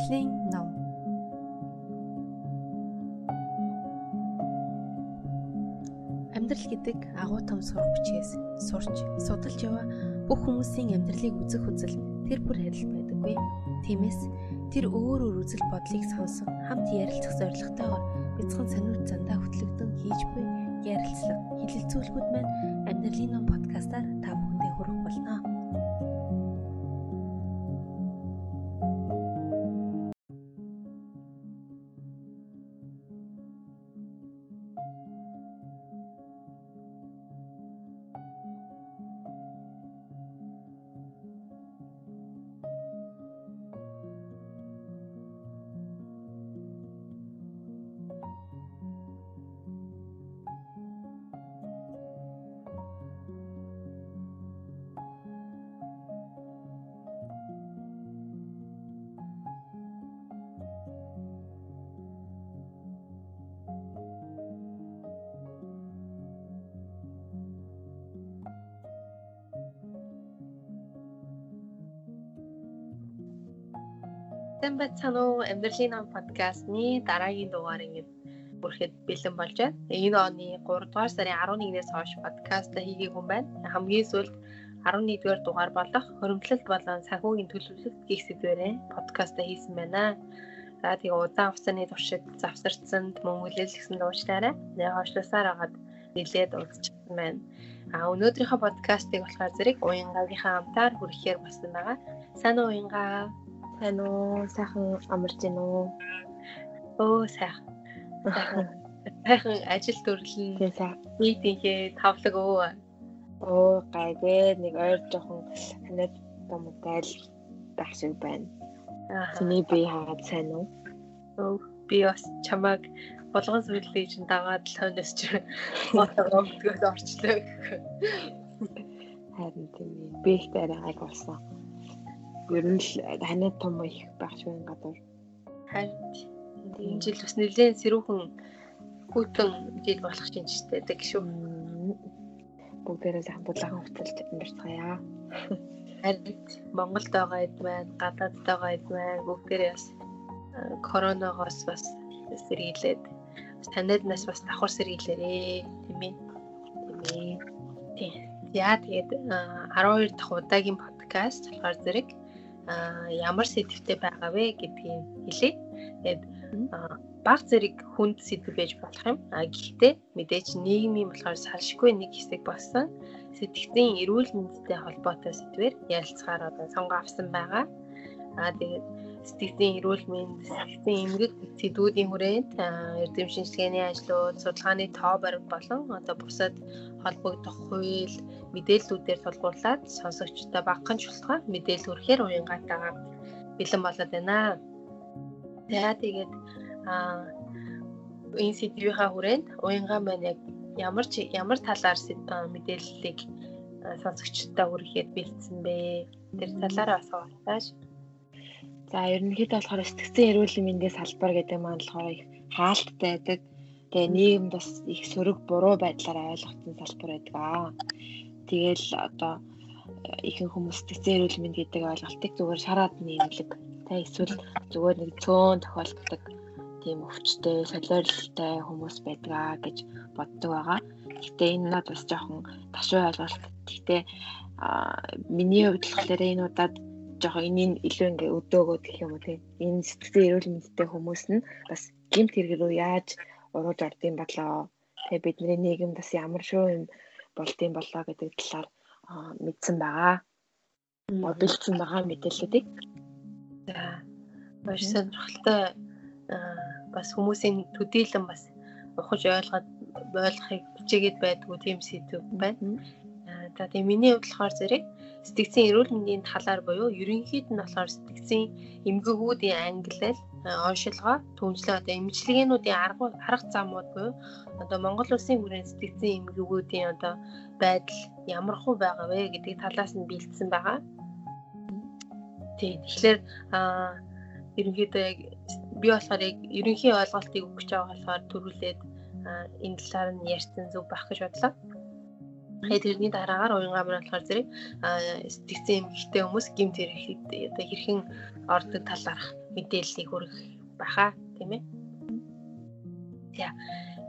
Амьдралын ном. Амьдрал гэдэг агуу том сурах бичгээс сурч, судалж яваа бүх хүмүүсийн амьдралыг үзэх үзэл тэр бүр адил байдаггүй. Тиймээс тэр өөр өөр үзэл бодлыг сонсон хамт ярилцах зорилготойгоор бяцхан сониуд зандаа хөтлөгдөн хийж буй ярилцлага, хилэлцүүлгүүд маань амьдралын ном подкастаар та байцгаана уу? Амьдралын ном подкастны дараагийн дугаар ингэ бүрэхэд бэлэн болж байна. Энэ оны 3 дугаар сарын 11-ээс хойш подкаст хийгээгүй юм байна. Хамгийн сүүлд 11-р дугаар болох хөрөмтлөлт болон санхүүгийн төлөвлөлт гих сэдвэрээ подкаст хийсэн байна. За тэгээ удаан хугацааны туршид завсарцсанд мөн хүлээлгсэн дуучлаарай. Тэгээ хойшлосаар агаад нэлээд уулзчихсан байна. А өнөөдрийнхөө подкастыг болохоор зэрэг уянгаагийнхаа амтаар хүрэхээр болсон байгаа. Сайн уу уянгаа? Сайн уу? Сайхан амарч гин үү? Өө сайхан. Сайхан ажил төрлөн. Тийм сайн. Нийтийнхээ тавлаг өө. Оо гайгүй нэг ойр жоохон ханаад томгайл байх шиг байна. Тэний би хаагаад сайн уу? Өө би бас чамайг болгон сүрлээ чинь дагаад л хойноос ч ботогоомдгоос орчлоо гэх. Харин тийм. Би их дараа гайг болсон. Ер нь л ханаад том их байх шиг байна гадуур. Харин энэ жил бас нэлээд сэрүүхэн хүүтэн жил болох чинь ч гэдэг шүү. Бүгдээрээ сайхан дулаахан хувцалж амьдарцгаая. Харин Монголд байгаа эд маань, гадаад байгаа эд маань бүгдээрээ бас коронавигоос бас сэргийлээд бас танид нас бас давхар сэргийлээрээ тийм ээ. Тийм ээ. Тийм. Яа тэгээд э, 12 дахь удаагийн подкаст болохоор зэрэг ямар сэдвтэй байгаа вэ гэдгийг хэлье. Тэгээд баг зэрэг хүнд сэдв байж болох юм. А гэхдээ мэдээч нийгмийн болохоор салшгүй нэг хэсэг болсон сэтгэлийн эрүүл мэндтэй холбоотой сэдвээр ярилцахаар одоо сонгоо авсан байгаа. А тэгээд сэтгэлийн эрүүл мэнд, сэтгэлийн эмгэг сэдвүүдийн хүрээнд эрдэм шинжилгээний ажлууд, судалгааны тоо баримт болон одоо бусад холбогдох хууль, мэдээллүүдээр тулгуурлаад сонсогчдод багахан шултгаа мэдээлэл хүрэхээр уянгатайгаа бэлэн болоод байна. За тэгээд а энэ сэдвийнхаа хүрээнд уянгаан маань яг ямар ч ямар талаар мэдээллийг сонсогчдод хүрэхэд бэлдсэн бэ? Тэр талаараа бас хуваалцааш. За ерөнхийдөө болохоор сэтгцэн эрүүл мэндийн салбар гэдэг маань болохоор их хаалттай байдаг. Тэгээ нийгэмд бас их сөрөг буруу байдлаар ойлгогдсон салбар байдаг аа. Тэгэл одоо ихэнх хүмүүс сэтгцэн эрүүл мэнд гэдэг ойлголтыг зүгээр шараад нэмлэг. Тэ эсвэл зүгээр нэг цөөн тохиолддог тийм өвчтэй, солиоролтой хүмүүс байдгаа гэж боддог байгаа. Гэхдээ энэ надад бас жоохон ташуу ойлголт. Гэхдээ миний хувьд болохоор энэ удаад жоохон энийг илүү ингээ өдөөгөөд гэх юм уу тийм энэ сэтгэлийн эрүүл мэндтэй хүмүүс нь бас гимт хэрэг рүү яаж урууж ордын болоо тэгээ бидний нийгэм бас ямар шүү юм болдсон болоо гэдэг талаар мэдсэн байгаа. Бэлдсэн байгаа мэдээллүүдийг. За маш сонирхолтой бас хүмүүсийн төдийлөн бас ухаж ойлгоод ойлгохыг хичээгээд байдгүй тийм сэдв байна. За тэгээ миний хувьд болохоор зэрэг сэтгцийн эрүүл мэндийн талаар буюу ерөнхийд нь болохоор сэтгцийн эмгэгүүдийн ангилал оншилгоо түншлээ одоо эмчилгээнүүдийн арга арга замууд буюу одоо Монгол улсын хүрээнд сэтгцийн эмгэгүүдийн одоо байдал ямар хөө байгаа вэ гэдэг талаас нь бэлдсэн байгаа. Тийм тэгэхээр аа ерөнхийдөө яг би болохоор яг ерөнхий ойлголтыг өгч байгаа болохоор төрүүлээд энэ талаар нь ярьсан зөв байх гэж бодлоо. Тэгээ тэрний дараагаар уянгаа маань болохоор зэрэг сэтгцэн эмгэгтэй хүмүүс гимт хэрэгт одоо хэрхэн ордог талаарх мэдээллийг хүргэх баха тийм ээ. За.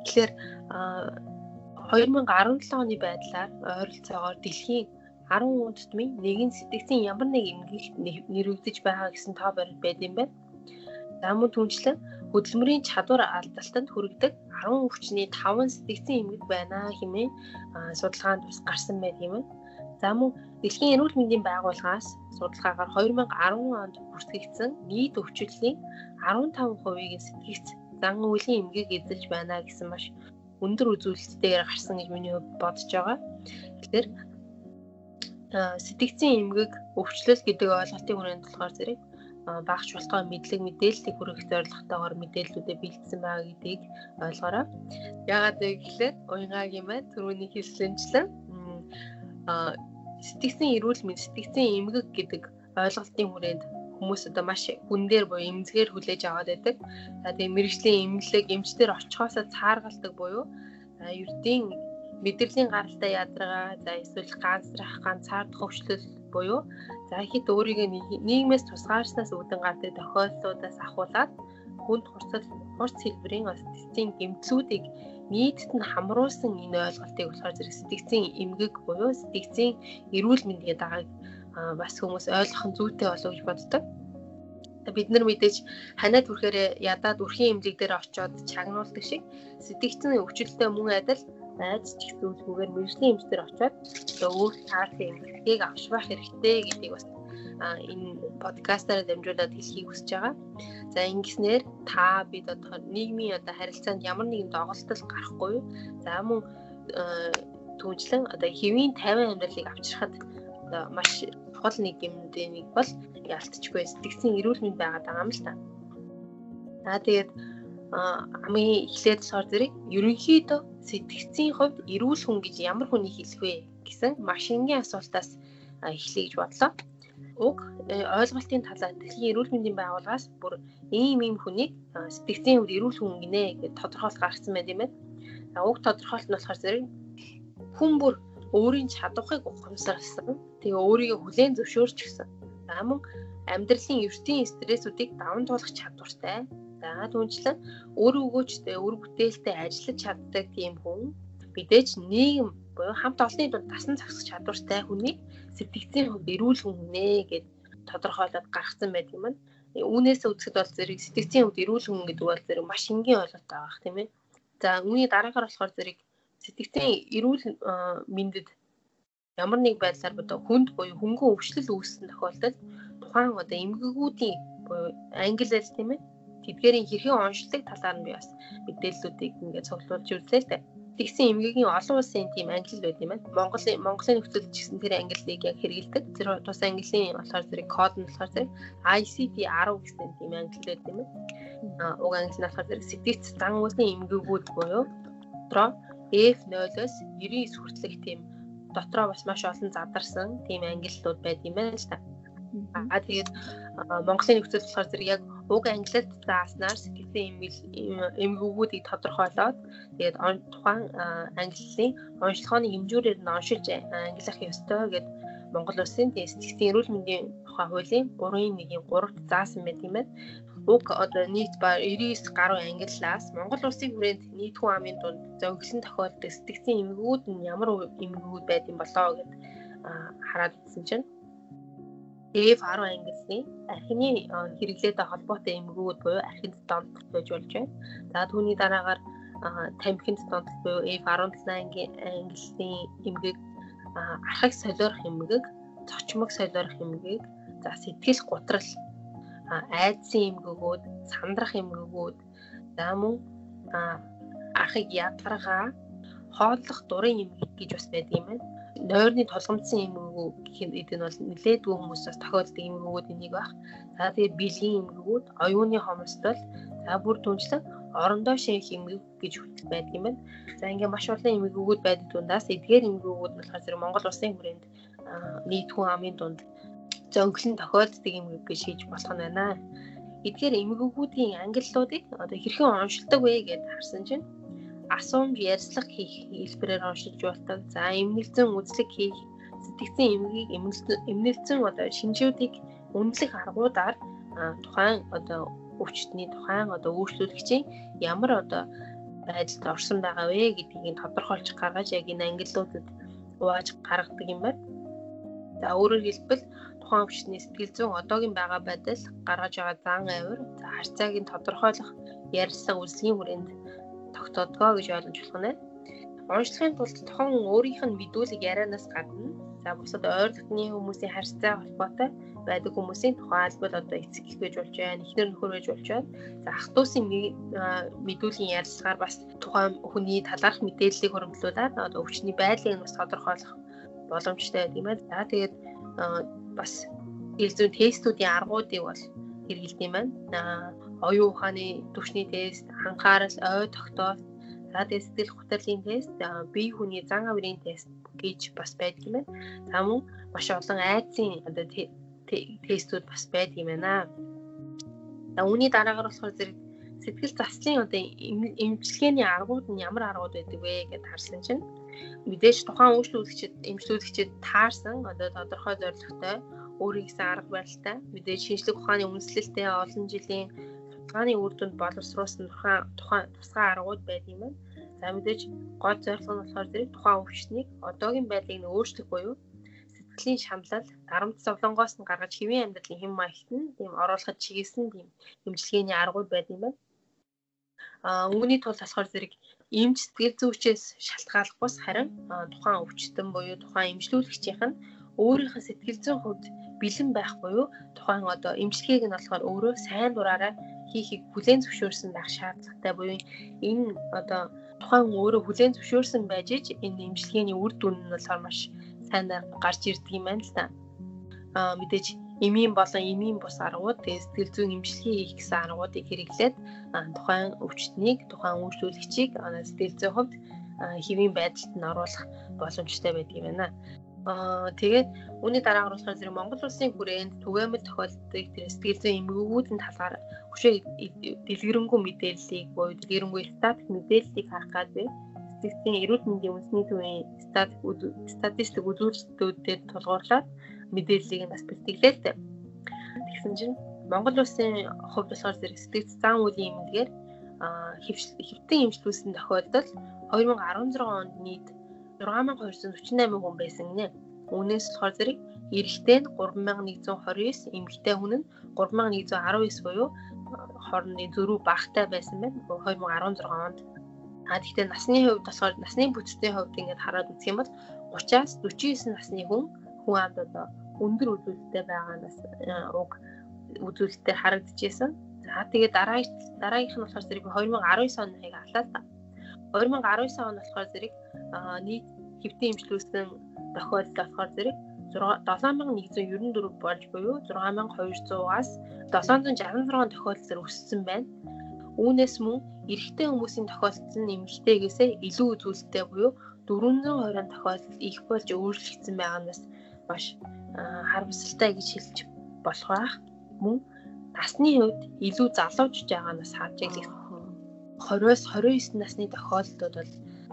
Тэгэхээр 2017 оны байдлаар ойролцоогоор дэлхийн 10 үндэстмийн нэгэн сэтгцэн ямар нэг эмгэгт нэрвэгдэж байгаа гэсэн тоо баримт байд юм байна. За мөн түнчлэн хөдөлмөрийн чадвар алдалтанд хүргэдэг 10 өвчний 5 сэтгцэн эмгэг байна хэмээн судалгаанд бас гарсан байт юм. За мөн Дэлхийн эрүүл мэндийн байгууллагаас судалгаагаар 2010 онд бүртгэгдсэн нийт өвчлөлийн 15%-ийг сэтгэгц зан үйлийн эмгэг эзэлж байна гэсэн маш өндөр үзүүлэлтээр гарсан гэж миний хувьд бодож байгаа. Тэгэхээр сэтгцэн эмгэг өвчлөл гэдэг ойлголтын хүрээнд болохоор зэрэг багш болтгой мэдлэг мэдээллийг хүргэх зорилготойгоор мэдээллүүдэд бэлдсэн байгаа гэдгийг ойлгоорой. Яагаад вэ гэхээр уянгагийн маань түрүүний хэлсэнчлэн сэтгцэн эрүүл мэнд сэтгцэн эмгэг гэдэг ойлголтын хүрээнд хүмүүс одоо маш хүн дээр буюу эмзгээр хүлээж аваад байдаг. За тэгээ мэрэгжлийн эмнэлэг эмчтэр очихоос цааргалдаг буюу ердийн мэдрэлийн гаралтай ядаргаа за эсвэл ганцрах ганцаардах өвчлөл буюу за хэд өөрийгөө нийгмээс тусгаарснаас үүдэн гардаг тохиолдлуудаас ахуулаад хүнд хурцл хурц хэлбэрийн сэтгцийн гэмтлүүдийг нийтэд нь хамруулсан энэ ойлголтыг болохоор зэрэг сэтгцийн эмгэг буюу сэтгцийн эрүүл мэндийн дагааг бас хүмүүс ойлгох нь зүйтэй болов гэж боддог. Бид нар мэдээж ханаад хүрэхээр ядаад үрхийн эмнэлэг дээр очиод чагнуулдаг шиг сэтгцэн өвчлөлтөө мөн адил найз ч зүйлгүйгээр мэрэгжлийн эмчтэр очиод өөр таарсан эмгэлгийг авч байх хэрэгтэй гэдгийг бас энэ подкастаараа дамжуулаад хэлхийг хүсэж байгаа. За ингэснээр та бид одоо нийгмийн одоо харилцаанд ямар нэгэн доголдол гарахгүй. За мөн түүнчлэн одоо хэвийн 50 амьдралыг авчрахад одоо маш чухал нэг юмдээ нэг бол ялцчихгүй сэтгцэн эрүүл мэнд байгаад байгаа юм л та. За тэгээд хамгийн эхлээд болохоор зэрэг ерөнхийдөө сэтгцийн хувьд эрүүл хүн гэж ямар хүнийг хэлэх вэ гэсэн маш энгийн асуултаас эхлэе гэж бодлоо. Уг э, ойлголтын талаар дэлхийн эрүүл мэндийн байгууллагаас бүр ийм ийм хүнийг сэтгцийн хувьд эрүүл хүн гинэ гэж тодорхойлт гаргасан байт юм байна. Уг тодорхойлт нь болохоор зэрэг хүн бүр өөрийн чадварыг ухамсарласан. Тэгээ өөрийгөө хүлээн зөвшөөрч гисэн. За мөн амьдралын ертөнцийн стрессүүдийг даван туулах чадвартай За түнчлэн өр өгөөчтэй өр бүтээлтэй ажиллаж чаддаг тийм хүн мэдээж нийгэм буюу хамт олонны дунд дасан зогсох чадвартай хүнийг сэтгцийн хувьд эрүүл хүн нэ гэд тодорхойлоод гаргасан байдаг юм. Үүнээс үзэхэд бол зэрэг сэтгцийн хувьд эрүүл хүн гэдэг бол зэрэг маш энгийн ойлголт байгаа тийм ээ. За үүний дараагаар болохоор зэрэг сэтгцийн эрүүл мэндэд ямар нэг байдлаар одоо хүнд буюу хөнгөн өвчлөл үүссэн тохиолдолд тухайн одоо эмгэгүүдийн буюу англиар тийм ээ тэдгээрийн хэрхэн онцлог талаар нь би бас мэдээллүүдийг ингээд цуглуулж үзлээ л дээ. Тэгсэн эмгэгийн олон улсын тийм англи байд юм байна. Монголын Монголын нөхцөлд ч гэсэн тэр англиг яг хэрэгэлдэг. Тэр тус английн болохоор зэрэг код нь болохоор зэрэг ICD 10 гэсэн тийм англи байд юм байна. Аа уг англи нь болохоор зэрэг сэтгц зан үйлсийн эмгэгүүд буюу дотроо F0-оос 99 хүртэлх тийм дотроо бас маш олон задарсан тийм ангиллууд байд юм байна л та. Аа тэгээд Монголын нөхцөл болохоор зэрэг яг уг англиад зааснаар сэтгэлийн эмгэгүүдийг тодорхойлоод тэгээд тухайн английн онцлогооны хэмжүүрээр нь оншилж ангилах ёстой гэд Монгол Улсын сэтгэлийн эрүүл мэндийн тухай хуулийн 3.1-ийн 3-т заасан байт юм байна. Уг одоо нийт ба 99 гаруй ангиллаас Монгол Улсын хүрээнд нийт хүн амын дунд зөнгөлөн тохиолддог сэтгэлийн эмгэгүүд нь ямар эмгэгүүд байд юм болоо гэд хараад үзсэн чинь F10 ангиллын архины хэрэглээтэй холбоотой эмгэгүүд буюу архинд донт байж болж байна. За түүний дараагаар тамхинд донт буюу F17 ангиллын эмгэг архаг солиорох эмгэг, цочмог солиорох эмгэг, за сэтгэл гутрал, айдсын эмгэгүүд, сандрах эмгэгүүд, за мөн архыг ядаргаа хооллох дурын эмгэг гэж бас байдаг юм байна нойрны толгомдсон эмгэгүү гэхэд энэ бол нэлээдгүй хүмүүсээс тохиолддог эмгэгүүд энийг баг. За тэгээд бэлгийн эмгэгүүд, оюуны хомсдол, за бүр түнчлэн орондоо шинх эмгэг гэж хүтэл байдаг юм байна. За ингээ маш олон эмгэгүүд байдаг дундаас эдгээр эмгэгүүд нь болохоор зэрэг Монгол улсын хүрээнд нийт хүн амын дунд зөнгөлн тохиолддог эмгэг гэж хийж болох нь байна. Эдгээр эмгэгүүдийн ангиллуудыг одоо хэрхэн оншилдог вэ гэдээ харсан чинь асуумж ярьслах хийх хэлбэрээр уншиж болдог. За эмнэлзэн үзлэг хийх сэтгцэн эмгийг эмнэлзэн одоо шинжүүдийг үнэлэх аргуудаар тухайн одоо өвчтний тухайн одоо үйлчлүүлэгчийн ямар одоо байдалд орсон байгаа вэ гэдгийг тодорхойлж гаргаж яг энэ ангиллуудад угааж гаргадаг юм байна. За өөрөөр хэлбэл тухайн өвчтний сэтгэл зүйн одоогийн байгаа байдал гаргаж байгаа зан авир за харьцааг нь тодорхойлох ярьсан үзлэгийн хүрээнд тогтоодгоо гэж ойлгож болох нь. Уншлагын тулд тохон өөрийнх нь мэдүүлэг ярианаас гадна за бусад ойролцоогны хүмүүсийн харьцаа холбоотой байдаг хүмүүсийн тухай албал одоо эцэг их гэж болж байна, эхнэр нөхөр гэж болж байна. За ах トゥ усын мэдүүлгийн ярилцлагаар бас тухайн хүний талаарх мэдээллийг хөрвүүлээд одоо өвчний байдлыг нь бас тодорхойлох боломжтой гэдэг юм байна. За тэгээд бас ил зүйн тестүүдийн аргуудыг бол хэрэгэлдэг юм байна. Оюун ухааны түвшний тест, анхаарал, ой тогтоол, за тэгээд сэтгэл хөдлөлийн тест, бие хүний зан авирын тест гэж бас байдаг юм байна. За мөн маш олон айдсын одоо тестүүд бас байдаг юм байна. За үүний дараагаар болохоор зэрэг сэтгэл заслын одоо эмчилгээний аргууд нь ямар аргууд байдаг вэ гэдээ харсан чинь мэдээж тухайн үйлчлүүлэгчид эмчлүүлэгчид таарсан одоо тодорхой зорилготой өөрийн гэсэн арга барилтай мэдээж шинжлэх ухааны үндэслэлтэй олон жилийн судалгааны үр дүнд боловсруулсан тухайн тухайн тусгай аргууд байдаг юм байна. За мэдээж гол зорилго нь болохоор зэрэг тухайн өвчтнийг одоогийн байдлыг нь өөрчлөх буюу сэтгэлийн шаналл дарамт зовлонгоос нь гаргаж хэвийн амьдралын хэм маягт нь тийм оруулахад чиглэсэн тийм эмчилгээний аргууд байдаг юм байна. А үүний тулд болохоор зэрэг эмч сэтгэл зүйчээс шалтгааллах бус харин тухайн өвчтөн буюу тухайн эмчлүүлэгчийнх нь өөрийнхөө сэтгэл зүйн хувьд бэлэн байх буюу тухайн одоо эмчилгээг нь болохоор өөрөө сайн дураараа хийхийг хүлээн зөвшөөрсөн байх шаардлагатай буюу энэ одоо тухайн өөрөө хүлээн зөвшөөрсөн байж ич энэ эмчилгээний үр дүн нь болохоор маш сайнаар гарч ирдэг юм байна л да. Аа мэдээж эмийн болон эмийн бус аргууд сэтгэл зүйн эмчилгээ хийх гэсэн аргуудыг хэрэглээд тухайн өвчтнийг тухайн үйлчлүүлэгчийг сэтгэл зүйн хувьд хэвийн байдалд нь оруулах боломжтой байдаг юм байна. Аа тэгээд үүний дараагаар болохоор зэрэг Монгол улсын хүрээнд түгээмэл тохиолддог тэр сэтгэл зүйн эмгэгүүдийн талаар хөшөө дэлгэрэнгүй мэдээллийг буюу дэлгэрэнгүй статик мэдээллийг харах гэдэг статистикийн эрүүл мэндийн үндэсний төвийн статистик үзүүлэлтүүдэд тулгуурлаад мэдээллийг бас бэлтгэлээ л дээ. Тэгсэн чинь Монгол улсын хувьд болохоор зэрэг сэтгэл зан үеийн эмнэлгээр хэвтэн эмчлүүлсэн тохиолдол 2016 онд нийт 6248 хүн байсан гинэ. Үүнээс болохоор зэрэг эрэгтэй нь 3129, эмэгтэй хүн нь 3119 буюу хоорондын зөрүү багтай байсан байна. 2016 онд А тэгтээ насны хувьд болохоор насны бүтэцийн хувьд ингээд хараад үзэх юм бол 30-аас 49 насны хүн хүн амд одоо өндөр үзүүлэлттэй байгаа нас уг үзүүлэлтээр харагдчихсэн. За тэгээд дараа дараагийнх нь болохоор зэрэг 2019 оныхыг алаа та. 2019 он болохоор зэрэг нийт хэвтэн имжлүүлсэн тохиолдол болохоор зэрэг 7194 болж буюу 6200-аас 766 тохиолдолд өссөн байна. Үүнээс мөн эрэгтэй хүмүүсийн тохиолдол нь эмэгтэйгээсээ илүү үзүүлэлттэй буюу 420 тохиолдол их болж өөрчлөгдсөн байгаа нь бас маш харамсалтай гэж хэлж болох байх. Мөн насны хувьд илүү залуужж байгаа нас хааж ийлэх 20-оос 29 насны тохиолдлууд бол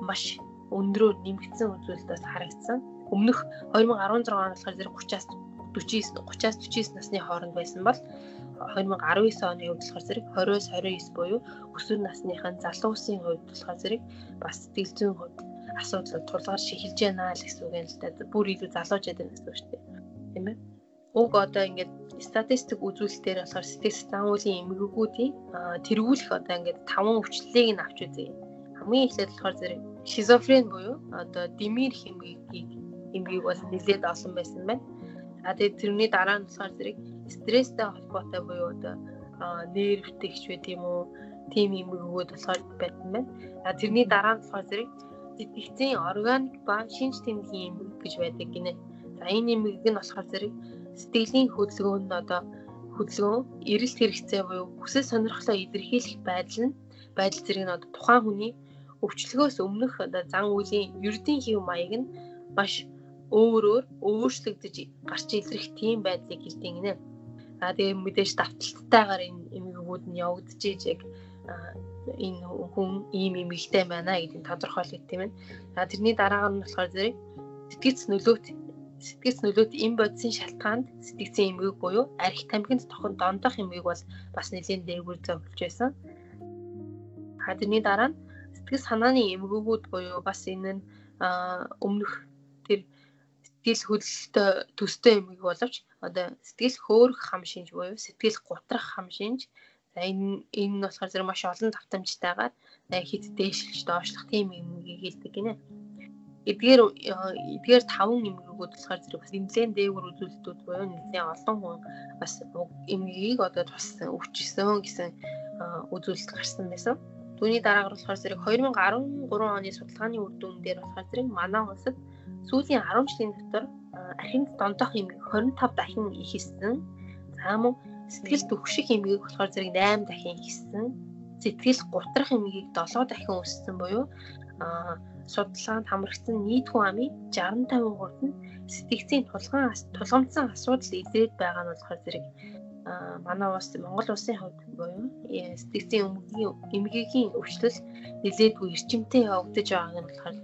маш өндрөөр нэмэгдсэн үзүүлэлтээс харагдсан. Өмнөх 2016 он болохоор зэрэг 30-аас 49 30-аас 49 насны хооронд байсан бол 2019 оны хувьд болохоор зэрэг 20-оос 29 буюу өсвөр насныхан залуусын хувьд болохоор зэрэг бас зүйн хувьд асуудал тулгаар шихэлж байна л гэсэн үг юм л да. Бүр илүү залуужаад байна гэсэн үг шүү дээ. Тийм ээ. Уг одоо ингээд статистик үзүүлэлтээр болохоор сэтгэл уулийн эмгэгүүдийн тэргүүлэх одоо ингээд таван өвчлөлийг нь авч үзье. Хамгийн эхлээд болохоор зэрэг шизофрен буюу одоо димир хэмгийг эмгийг бол нэлээд олон байсан байна. А тэгээд тэрний дараа нь болохоор зэрэг стресстэй холбоотой буюу одоо нервтэй ч байт юм уу тийм юм өгөөд болохоор байсан байна. А тэрний дараа нь болохоор зэрэг сэтгцийн органик ба шинж тэмдгийн эмгэг гэж байдаг гинэ. За энэ эмгэг нь болохоор зэрэг сэтгэлийн хөдөлгөөнд одоо хөдөлгөөн эрэлт хэрэгцээ буюу хүсэл сонирхлоо илэрхийлэх байдал нь байдал зэрэг нь одоо тухайн хүний өвчлөгөөс өмнөх одоо зан үйлийн ердийн хэв маяг нь маш өөрөөр өөрчлөгдөж гарч илрэх тийм байдлыг хэлдэг гинэ. А тэгээ мэдээж давталттайгаар энэ эмгэгүүд нь явагдаж иж яг энэ хүн ийм юм ихтэй байна гэдгийг тодорхойлох тийм ээ. За тэрний дараагаар нь болохоор зэрэг сэтгэц нөлөөт сэтгэц нөлөөт эм бодисын шалтгаанд сэтгцийн эмгэг буюу арх тамхинд тохон дондох эмгэг бол бас нэлийн дээгүүр зовлж байсан. Тэрний дараа нь сэтгэл санааны эмгэгүүд буюу бас энэ нь өмнөх тэр сэтгэл хөдлөлтөй төстэй эмгэг боловч одоо сэтгэл хөөрөх хам шинж буюу сэтгэл гутрах хам шинж за энэ энэ нь болохоор зэрэг маш олон давтамжтайгаар хэд дээшлж доошлох тийм эмгэгийг хэлдэг гинэ. Эдгээр эдгээр таван эмгэгүүд болохоор зэрэг бас нэлээд дээгүүр үзүүлэлтүүд буюу нэлээд олон хүн бас эмгэгийг одоо туссан өвчсөн гэсэн үзүүлэлт гарсан байсан. Түүний дараагаар болохоор зэрэг 2013 оны судалгааны үр дүн дээр болохоор зэрэг манай улсад сүүлийн 10 жилийн дотор архинд дондох эмгэг 25 дахин ихсэн. За мөн сэтгэл төгших эмгэг болохоор зэрэг 8 дахин ихсэн. Сэтгэл гутрах эмгэгийг 7 дахин өссөн буюу судалгаанд хамрагдсан нийт хүн амын 60 50% нь сэтгцийн тулган тулгамдсан асуудал илрээд байгаа нь болохоор зэрэг манай улс Монгол улсын хувьд буюу сэтгцийн өмгийн эмгэгийн өвчлөл нэлээдгүй эрчимтэй явагдаж байгааг нь болохоор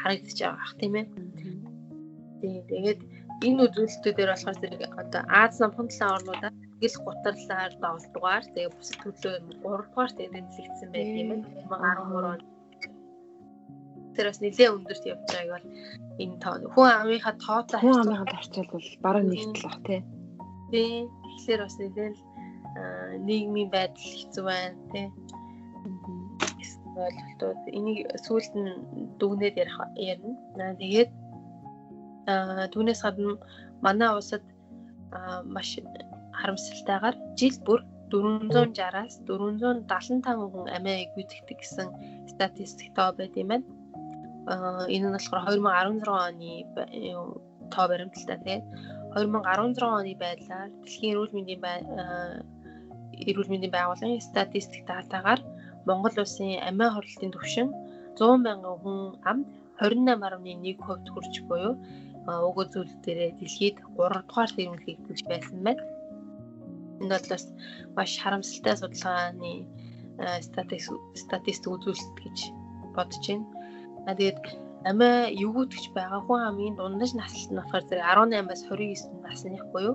харагдаж байгаа ах тийм ээ. Тэгээд энэ үзүүлэлтүүдээр болохоор зэрэг одоо Аз намхан талын орнуудад сэтгэл гутралаар 7 дугаар тэгээд бусад төлөө 3 дугаар тэгээд нэлэгдсэн байт юм байна. 2013 онд тэр бас нэлээд өндөрт явж байгааг бол энэ тоо хүн амынхаа тоотой хүн амынхаа харьцуул бол бараг нэгтлэх тий. Тий. Тэгэхээр бас нэлээд нийгмийн байдал хэцүү байна тий. ойлголтууд энийг сүүлд нь дүгнээд ярих ярина. Тэгээд аа түүнээс гадна манай улсад маш харамсалтайгаар жил бүр 460-аас 475 хүн амиа гүйцэтгэдэг гэсэн статистик тоо байт юм байна энэ нь болохоор 2016 оны тоо баримталтай тийм 2016 оны байдлаар дэлхийн эрүүл мэндийн эрүүл мэндийн байгууллагын статистик датагаар Монгол улсын амиа хорлолтын түвшин 100 мянган хүн амд 28.1% хүрч буюу уг зүйл дээрээ дэлхийд 3 дугаар зэрэмлэгдэж байсан байна. Энэ бол бас маш харамсалтай судалгааны статистик үзүүлэлт гэж бодож байна. А тэгээд амиа эвгүүтгэж байгаа хүн амын дундаж наслт нь болохоор зэрэг 18-аас 29 насных буюу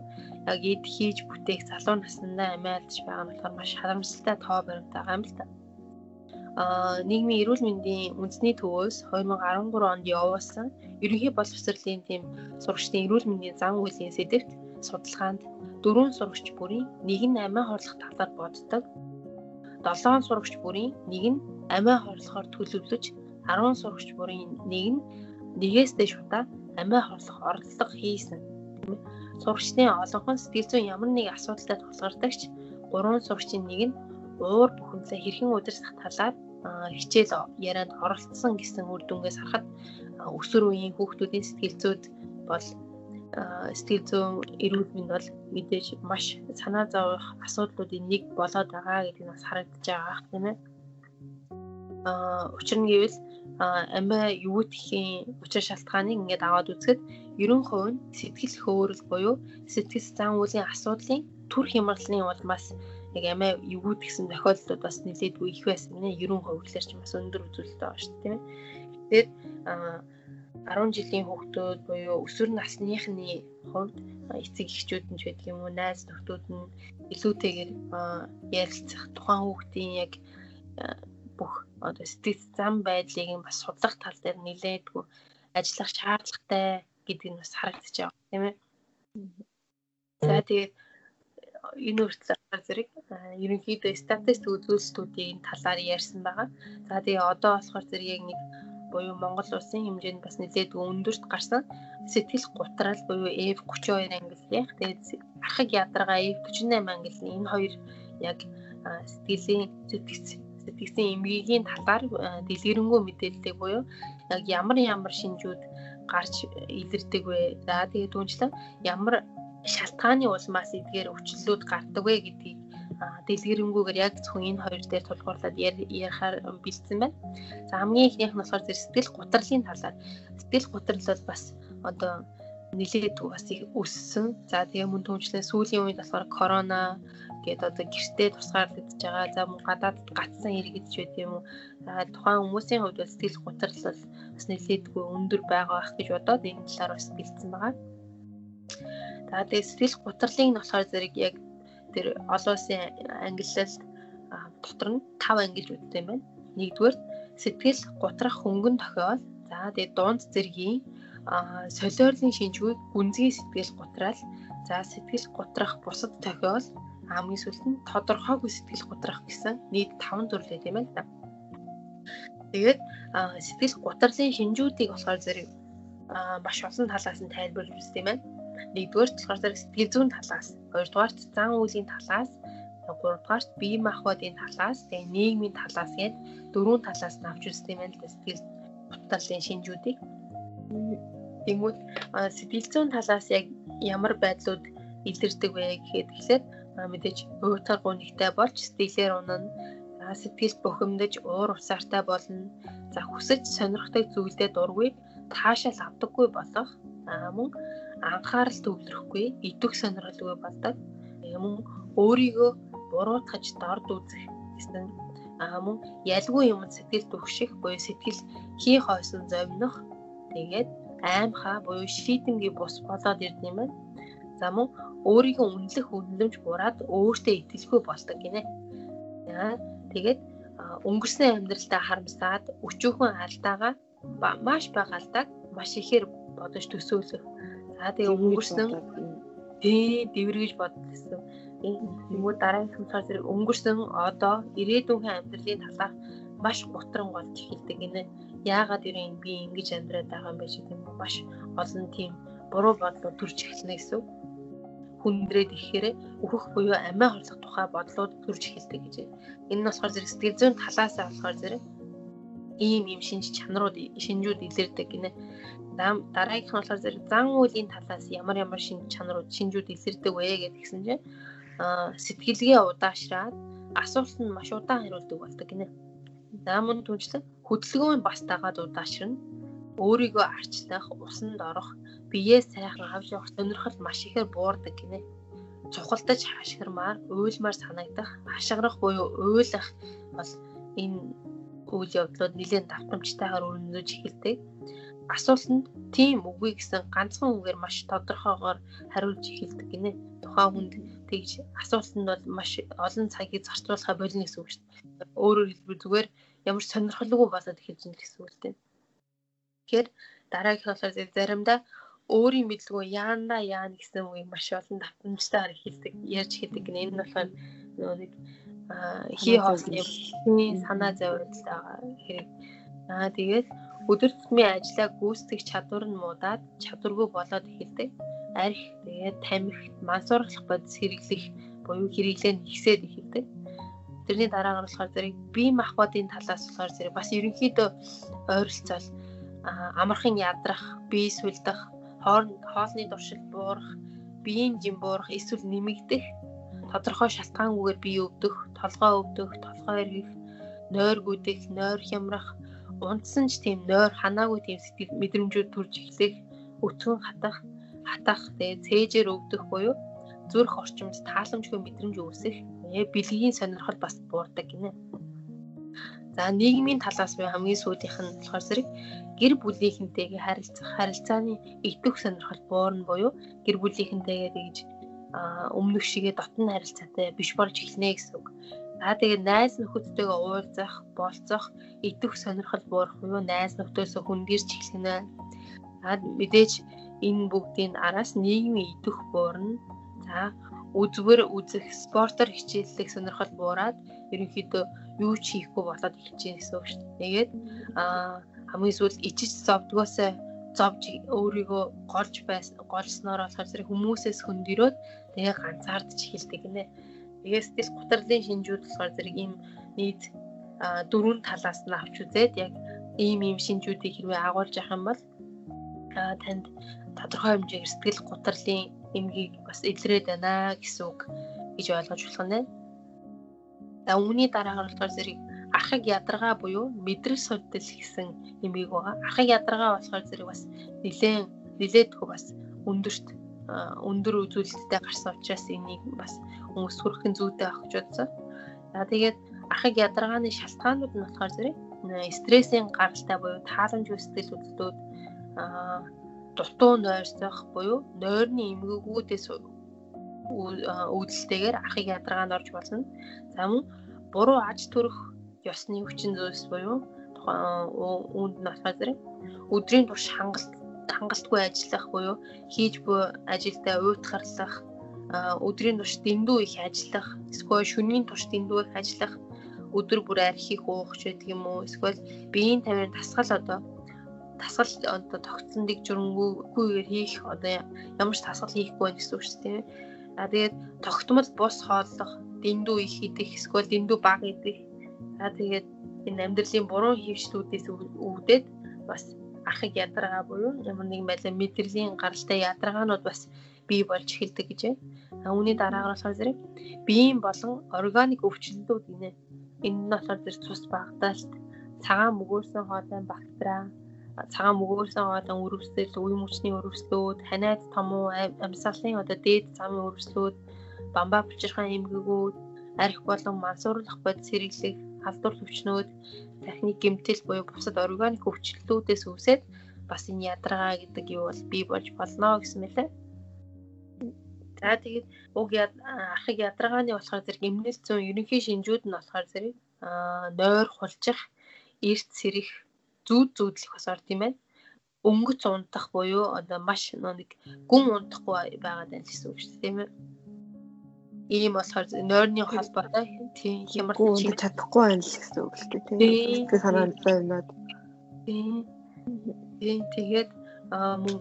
яг эд хийж бүтээх залуу насндаа амиа алдж байгаа нь болохоор маш харамсалтай тоо баримт байгаа юм л та. Аа нийгмийн эрүүл мэндийн үндэсний төвөөс 2013 онд явуулсан ерөнхий боловсролын тийм сурагчдын эрүүл мэндийн зан үйлийн сэдвт судалгаанд дөрвөн сурагч бүрийн нэг нь амиа хорлох талаар боддог. Долоон сурагч бүрийн нэг нь амиа хорлохоор төлөвлөж 10 сурагч бүрийн нэг нь нэгээс дэш удаа амиа хорлох оролдлого хийсэн. Сурагчдын олонх нь сэтгэл зүйн ямар нэг асуудалтай тулгардагч 3 сурагчийн нэг нь уур бухимлаа хэрхэн удирдах талаар хичээл ярианд оролцсон гэсэн үр дүнгээс харахад өсвөр үеийн хүүхдүүдийн сэтгэл зүйд бол сэтгэл зүйн эрүүл мэнд бол мэдээж маш санаа зовох асуудлуудын нэг болоод байгаа гэдэг нь бас харагдаж байгаа юм тийм ээ. Аа учир нь гэвэл амиа юутгэхийн учир шалтгааныг ингээд аваад үзэхэд 90% нь сэтгэл хөөрөл буюу сэтгэл зан үйлийн асуудлын төр хямралын улмаас яг амиа юутгэсэн тохиолдлууд бас нэлээдгүй их байсан нэ 90% гэхэлэр ч бас өндөр үзүүлэлт байгаа шүү дээ. Тэгэхээр 10 жилийн хүүхдүүд буюу өсвөр насныхны хувьд эцэг эхчүүд нь ч байдаг юм уу найз нөхдүүд нь илүүтэйгээр ярилцах тухайн хүүхдийн яг бүх одоо сэтгэл зам байдлыг нь бас судлах тал дээр нэлээдгүй ажиллах шаардлагатай гэдэг нь бас харагдаж байгаа тийм ээ. За тэгээд энэ үртлээр зэрэг ерөнхийдөө статистик үзүүлэлтүүдийн талаар ярьсан байгаа. За тэгээ одоо болохоор зэрэг яг нэг буюу Монгол улсын хэмжээнд бас нэлээд өндөрт гарсан сэтгэл гутрал буюу F32 ангиллах. Тэгээд архаг ядаргаа F48 ангиллын энэ хоёр яг сэтгэлийн сэтгц сэтгцэн эмгэгийн талаар дэлгэрэнгүй мэдээлдэг буюу яг ямар ямар шинжүүд гарч илэрдэг вэ? За тэгээд түнчлэн ямар шалтгааны улмаас эдгээр өвчлөлүүд гардаг вэ гэдгийг дэлгэрэнгүйгээр яг зөвхөн энэ хоёр дээр тулгуурлаад ярихаар бэлдсэн байна. За хамгийн ихнийх нь болохоор зэрэг сэтгэл гутралын талаар. Сэтгэл гутрал бол бас одоо нилээд бас их өссөн. За тэгээ мөн түнчлэн сүүлийн үед болохоор корона гэдэг одоо гэртээ тусгаарлагдж байгаа. За мөн гадаад гацсан иргэдч байт юм уу. Тухайн хүмүүсийн хувьд бас сэтгэл готрол бас нэлээдгүй өндөр байгаа байх гэж бодоод энэ талаар бас бэлдсэн байгаа. За тэгээ сэтгэл готрлыг нь болохоор зэрэг яг тэр олон улсын ангиллалд дотор нь 5 ангилж үүдтэй юм байна. Нэгдүгээр сэтгэл готрах хөнгөн тохиол. За тэгээ дунд зэргийн солиорлын шинжгүй гүнзгий сэтгэл гутраал за сэтгэл гутрах бусад тохиол хамгийн сүүлд нь тодорхойгүй сэтгэл гутрах гэсэн нийт 5 төрлөө тийм ээ та. Тэгээд сэтгэл гутралын шинжүүдийг болохоор зэрэг маш олон талаас нь тайлбарлаж үзсэн юм байна. Нэгдүгээр болохоор зэрэг сэтгэл зүйн талаас, хоёрдугаарт зан үйлийн талаас, гуравдугаарт бие махбодын талаас, тэгээ нийгмийн талаас гээд дөрвөн талаас нь авч үзсэн юм байна сэтгэл гутралын шинжүүдийг. Тэнгүүд сэтгэл зүйн талаас яг ямар байдлууд илэрдэг вэ гэхэд тэгэхээр мэдээж уйтар гунигтай болж сэтгэлээр унана. За сэтгэл бухимдаж уур уцаартай болно. За хүсэж сонирхдаг зүйлдээ дургүй таашаал авдаггүй болох. Мөн анхаарал төвлөрөхгүй, идэх сонирхолгүй болдог. Мөн өөрийгөө буруутгаж дорд үзэх гэсэн мөн ялгүй юм сэтгэл төвших буюу сэтгэл хий хойсон зовних тэгээд аимхаа буюу шийдэмгий бус болоод ирд юм байна. За мөн өөрийгөө үнэлэх үнэлэмж бураад өөртөө итгэлгүй болдог гинэ. За тэгээд өнгөрсөн амьдралдаа харамсаад өчүүхэн алдаагаа маш бага алдааг маш ихээр бодож төсөөлөх. За тэгээ өнгөрсөн тий дэвэргэж бодсон. Тэгмүү дараагийн цаар зэрэг өнгөрсөн одоо ирээдүйн амьдралын талаар маш гутран болж эхэлдэг гинэ яагаад ирэн би ингэж амьдраад байгаа юм бэ гэдэг юм маш олон тийм буруу бодлууд төрж эхэлнэ гэсэн үг. Хүндрээд ирэхээр өөхөх буюу амиа хорлох тухай бодлууд төрж эхэлдэг гэж. Энэ нь болохоор зэрэг сэтгэл зүйн талаасаа болохоор зэрэг ийм ийм шинж чанарууд шинжүүд илэрдэг гинэ. Дараагийнх нь болохоор зэрэг зан үйлийн талаас ямар ямар шинж чанарууд шинжүүд илэрдэг вэ гэдгсэн чинь сэтгэлгээ удаашраад асуулт нь маш удаан хариулдаг болдог гинэ. За мөн түнчлэн хөдөлгөөн бас дагаад удаашрна. Өөрийгөө арчлах, усанд орох, биеэ сайхан авч явах сонирхол маш ихээр буурдаг гинэ. Цухалдаж хашгирмаар, уйлмаар санагдах, хашгирах буюу уйлах бол энэ үйл явдлууд нэлээд давтамжтайгаар өрнөж эхэлдэг. Асуултанд тийм үгүй гэсэн ганцхан үгээр маш тодорхойгоор хариулж эхэлдэг гинэ. Тухайн хүнд тэгж асуултанд бол маш олон цагийг зарцуулахаа болно гэсэн үг шүү дээ. Өөрөөр хэлбэл зүгээр ямар сонирхолгүй болоод эхэлж байна гэсэн үг тийм. Тэгэхээр дараагийнх болохоор заримдаа өөрийн мэдлгүй яанда яана гэсэн үгийг маш олон давтамжтайгаар эхэлдэг ярьж эхэлдэг гэнэ. Энэ нь болохоор нэг хий хоосны санаа зовирлт байгаа хэрэг. Аа тэгээд өдөр тутмын ажлаа гүйцэтгэх чадвар нь муудаад чадваргүй болоод эхэлдэг. Арх тэгээд тамхи, мансуурлах бодис хэрэглэх буюу хэрэглээ нь ихсээд эхэлдэг. Тэрний дараагаар болохоор зэрэг бие махбодын талаас болохоор зэрэг бас ерөнхийдөө ойролцоол амархан ядрах, бие сүлдэх, хооронд хоолны дуршил буурах, биеийн жим буурах, эсвэл нэмэгдэх, тодорхой шалтгаангүйгээр бие өвдөх, толгой өвдөх, толгой эргэх, нойр гүдэх, нойр хямрах, унтсан ч тийм нойр ханаагүй тийм сэтгэл мэдрэмжүүд төрж эхлэх, өтгөн хатах, хатах, тэгээ цээжээр өвдөх буюу зүрх орчимд тааламжгүй мэдрэмж үүсэх бэлгийн сонирхол бас буурдаг гинэ. За нийгмийн талаас би хамгийн сүүлийнх нь болохоор зэрэг гэр бүлийнхэнтэйгээ харилцах харилцааны итвэх сонирхол буурна буюу гэр бүлийнхэнтэйгээ тэгж өмнөх шигээ дотн харилцаатай биш болж эхэлнэ гэсэн үг. За тэгээд найз нөхөдтэйгээ уулзах, болцох, итвэх сонирхол буурах буюу найз нөхдөсөө хүндэрч эхлэнэ. За мэдээж энэ бүгдийн араас нийгмийн итвэх буурна. За үзвэр үзэх, спортоор хичээллэх сонирхол буураад ерөнхийдөө юу ч хийхгүй болоод эхэлж гэсэн үг шүү дээ. Тэгээд аа хамгийн сүүлд ичиж зовдгоосоо зовж өөрийгөө голж байсан голсноор болохоор зэрэг хүмүүсээс хөндөрөөд тэгээ ганцаардж эхэлдэг гинэ. Тэгээд сэтгэл гутралын шинжүүд болохоор зэрэг ийм нийт дөрвөн талаас нь авч үзээд яг ийм ийм шинжүүдийг хэрвээ агуулж явах юм бол танд тодорхой хэмжээгээр сэтгэл гутралын эмгийг бас илрээд байна гэсэн үг гэж ойлгож болох нь. За үүний дараагаар болохоор зэрэг архаг ядаргаа буюу мэдрэл судал гэсэн эмгийг байгаа. Архаг ядаргаа болохоор зэрэг бас нилээн нилээдгүй бас өндөрт өндөр үзүүлэлттэй гарсан учраас энийг бас хүмүүс хүрхэн зүйтэй авах гэж бодсон. За тэгээд ахыг ядаргааны шалтгаанууд нь болохоор зэрэг стрессийн гаралтай буюу тааламжгүй сэтгэл хөдлөлтүүд дутуу нойрсох буюу нойрны эмгэгүүдээс үүдэлтэйгээр ахыг ядаргаанд орж болно. За мөн буруу аж төрөх ёсны хүчин зүйлс буюу үүнд нь болохоор зэрэг өдрийн турш хангалт хангалтгүй ажиллах буюу хийж буй ажилдаа уйтгарлах өдрийн турш дэндүү их ажиллах эсвэл шөнийн турш дэндүү их ажиллах өдөр бүр архийг уух ч гэдэг юм уу эсвэл биеийн тамирын тасгал одоо тасгал одоо тогтсон дэг журангүйгээр хийх одоо ямар ч тасгал хийхгүй байх гэсэн үг шүү дээ. А тэгээд тогтмол бус хооллох, дэндүү их идэх, эсвэл дэндүү бага идэх. А тэгээд энэ амьдралын буруу хөвчлүүдээс үүдээд бас ахыг ядаргаа буюу ямар нэгэн байдлаар мэдрэлийн гаралтай ядаргаанууд бас бий болж эхэлдэг гэж байна. А үүний дараагаар болохоор зэрэг биеийн болон органик өвчлөлтүүд гинэ. Энэ нь болохоор зэрэг цус багтаалт, цагаан мөгөөсөн хоолойн бактери, цагаан мөгөөсөн хоолойн өрөвсөл, үе мөчний өрөвслүүд, ханиад том амьсгалын одоо дээд замын өрөвслүүд, бамбаа булчирхайн эмгэгүүд, арх болон мансуурлах бодис хэрэглэх, халдвар төвчнүүд, техник гэмтэл буюу бусад органик өвчлөлтүүдээс үүсээд бас энэ ядаргаа гэдэг юу бол бий болж болно гэсэн мэлээ. За тэгээд уг архыг ядаргааны болохоор зэрэг эмнэлт зүүн ерөнхий шинжүүд нь болохоор зэрэг нойр хулжих, эрт сэрэх, зүүд зүүдлэх бас орд юм байна. Өнгөц унтах буюу одоо маш нэг гүн унтахгүй байгаад байна гэсэн үг шүү дээ тийм ээ. Ийм болохоор нойрны холбоотой тийм хямар чинь чадахгүй байна л гэсэн үг л дээ тийм. Тэгэхээр санаанд байнаад. Тийм. Тийм тэгээд мөн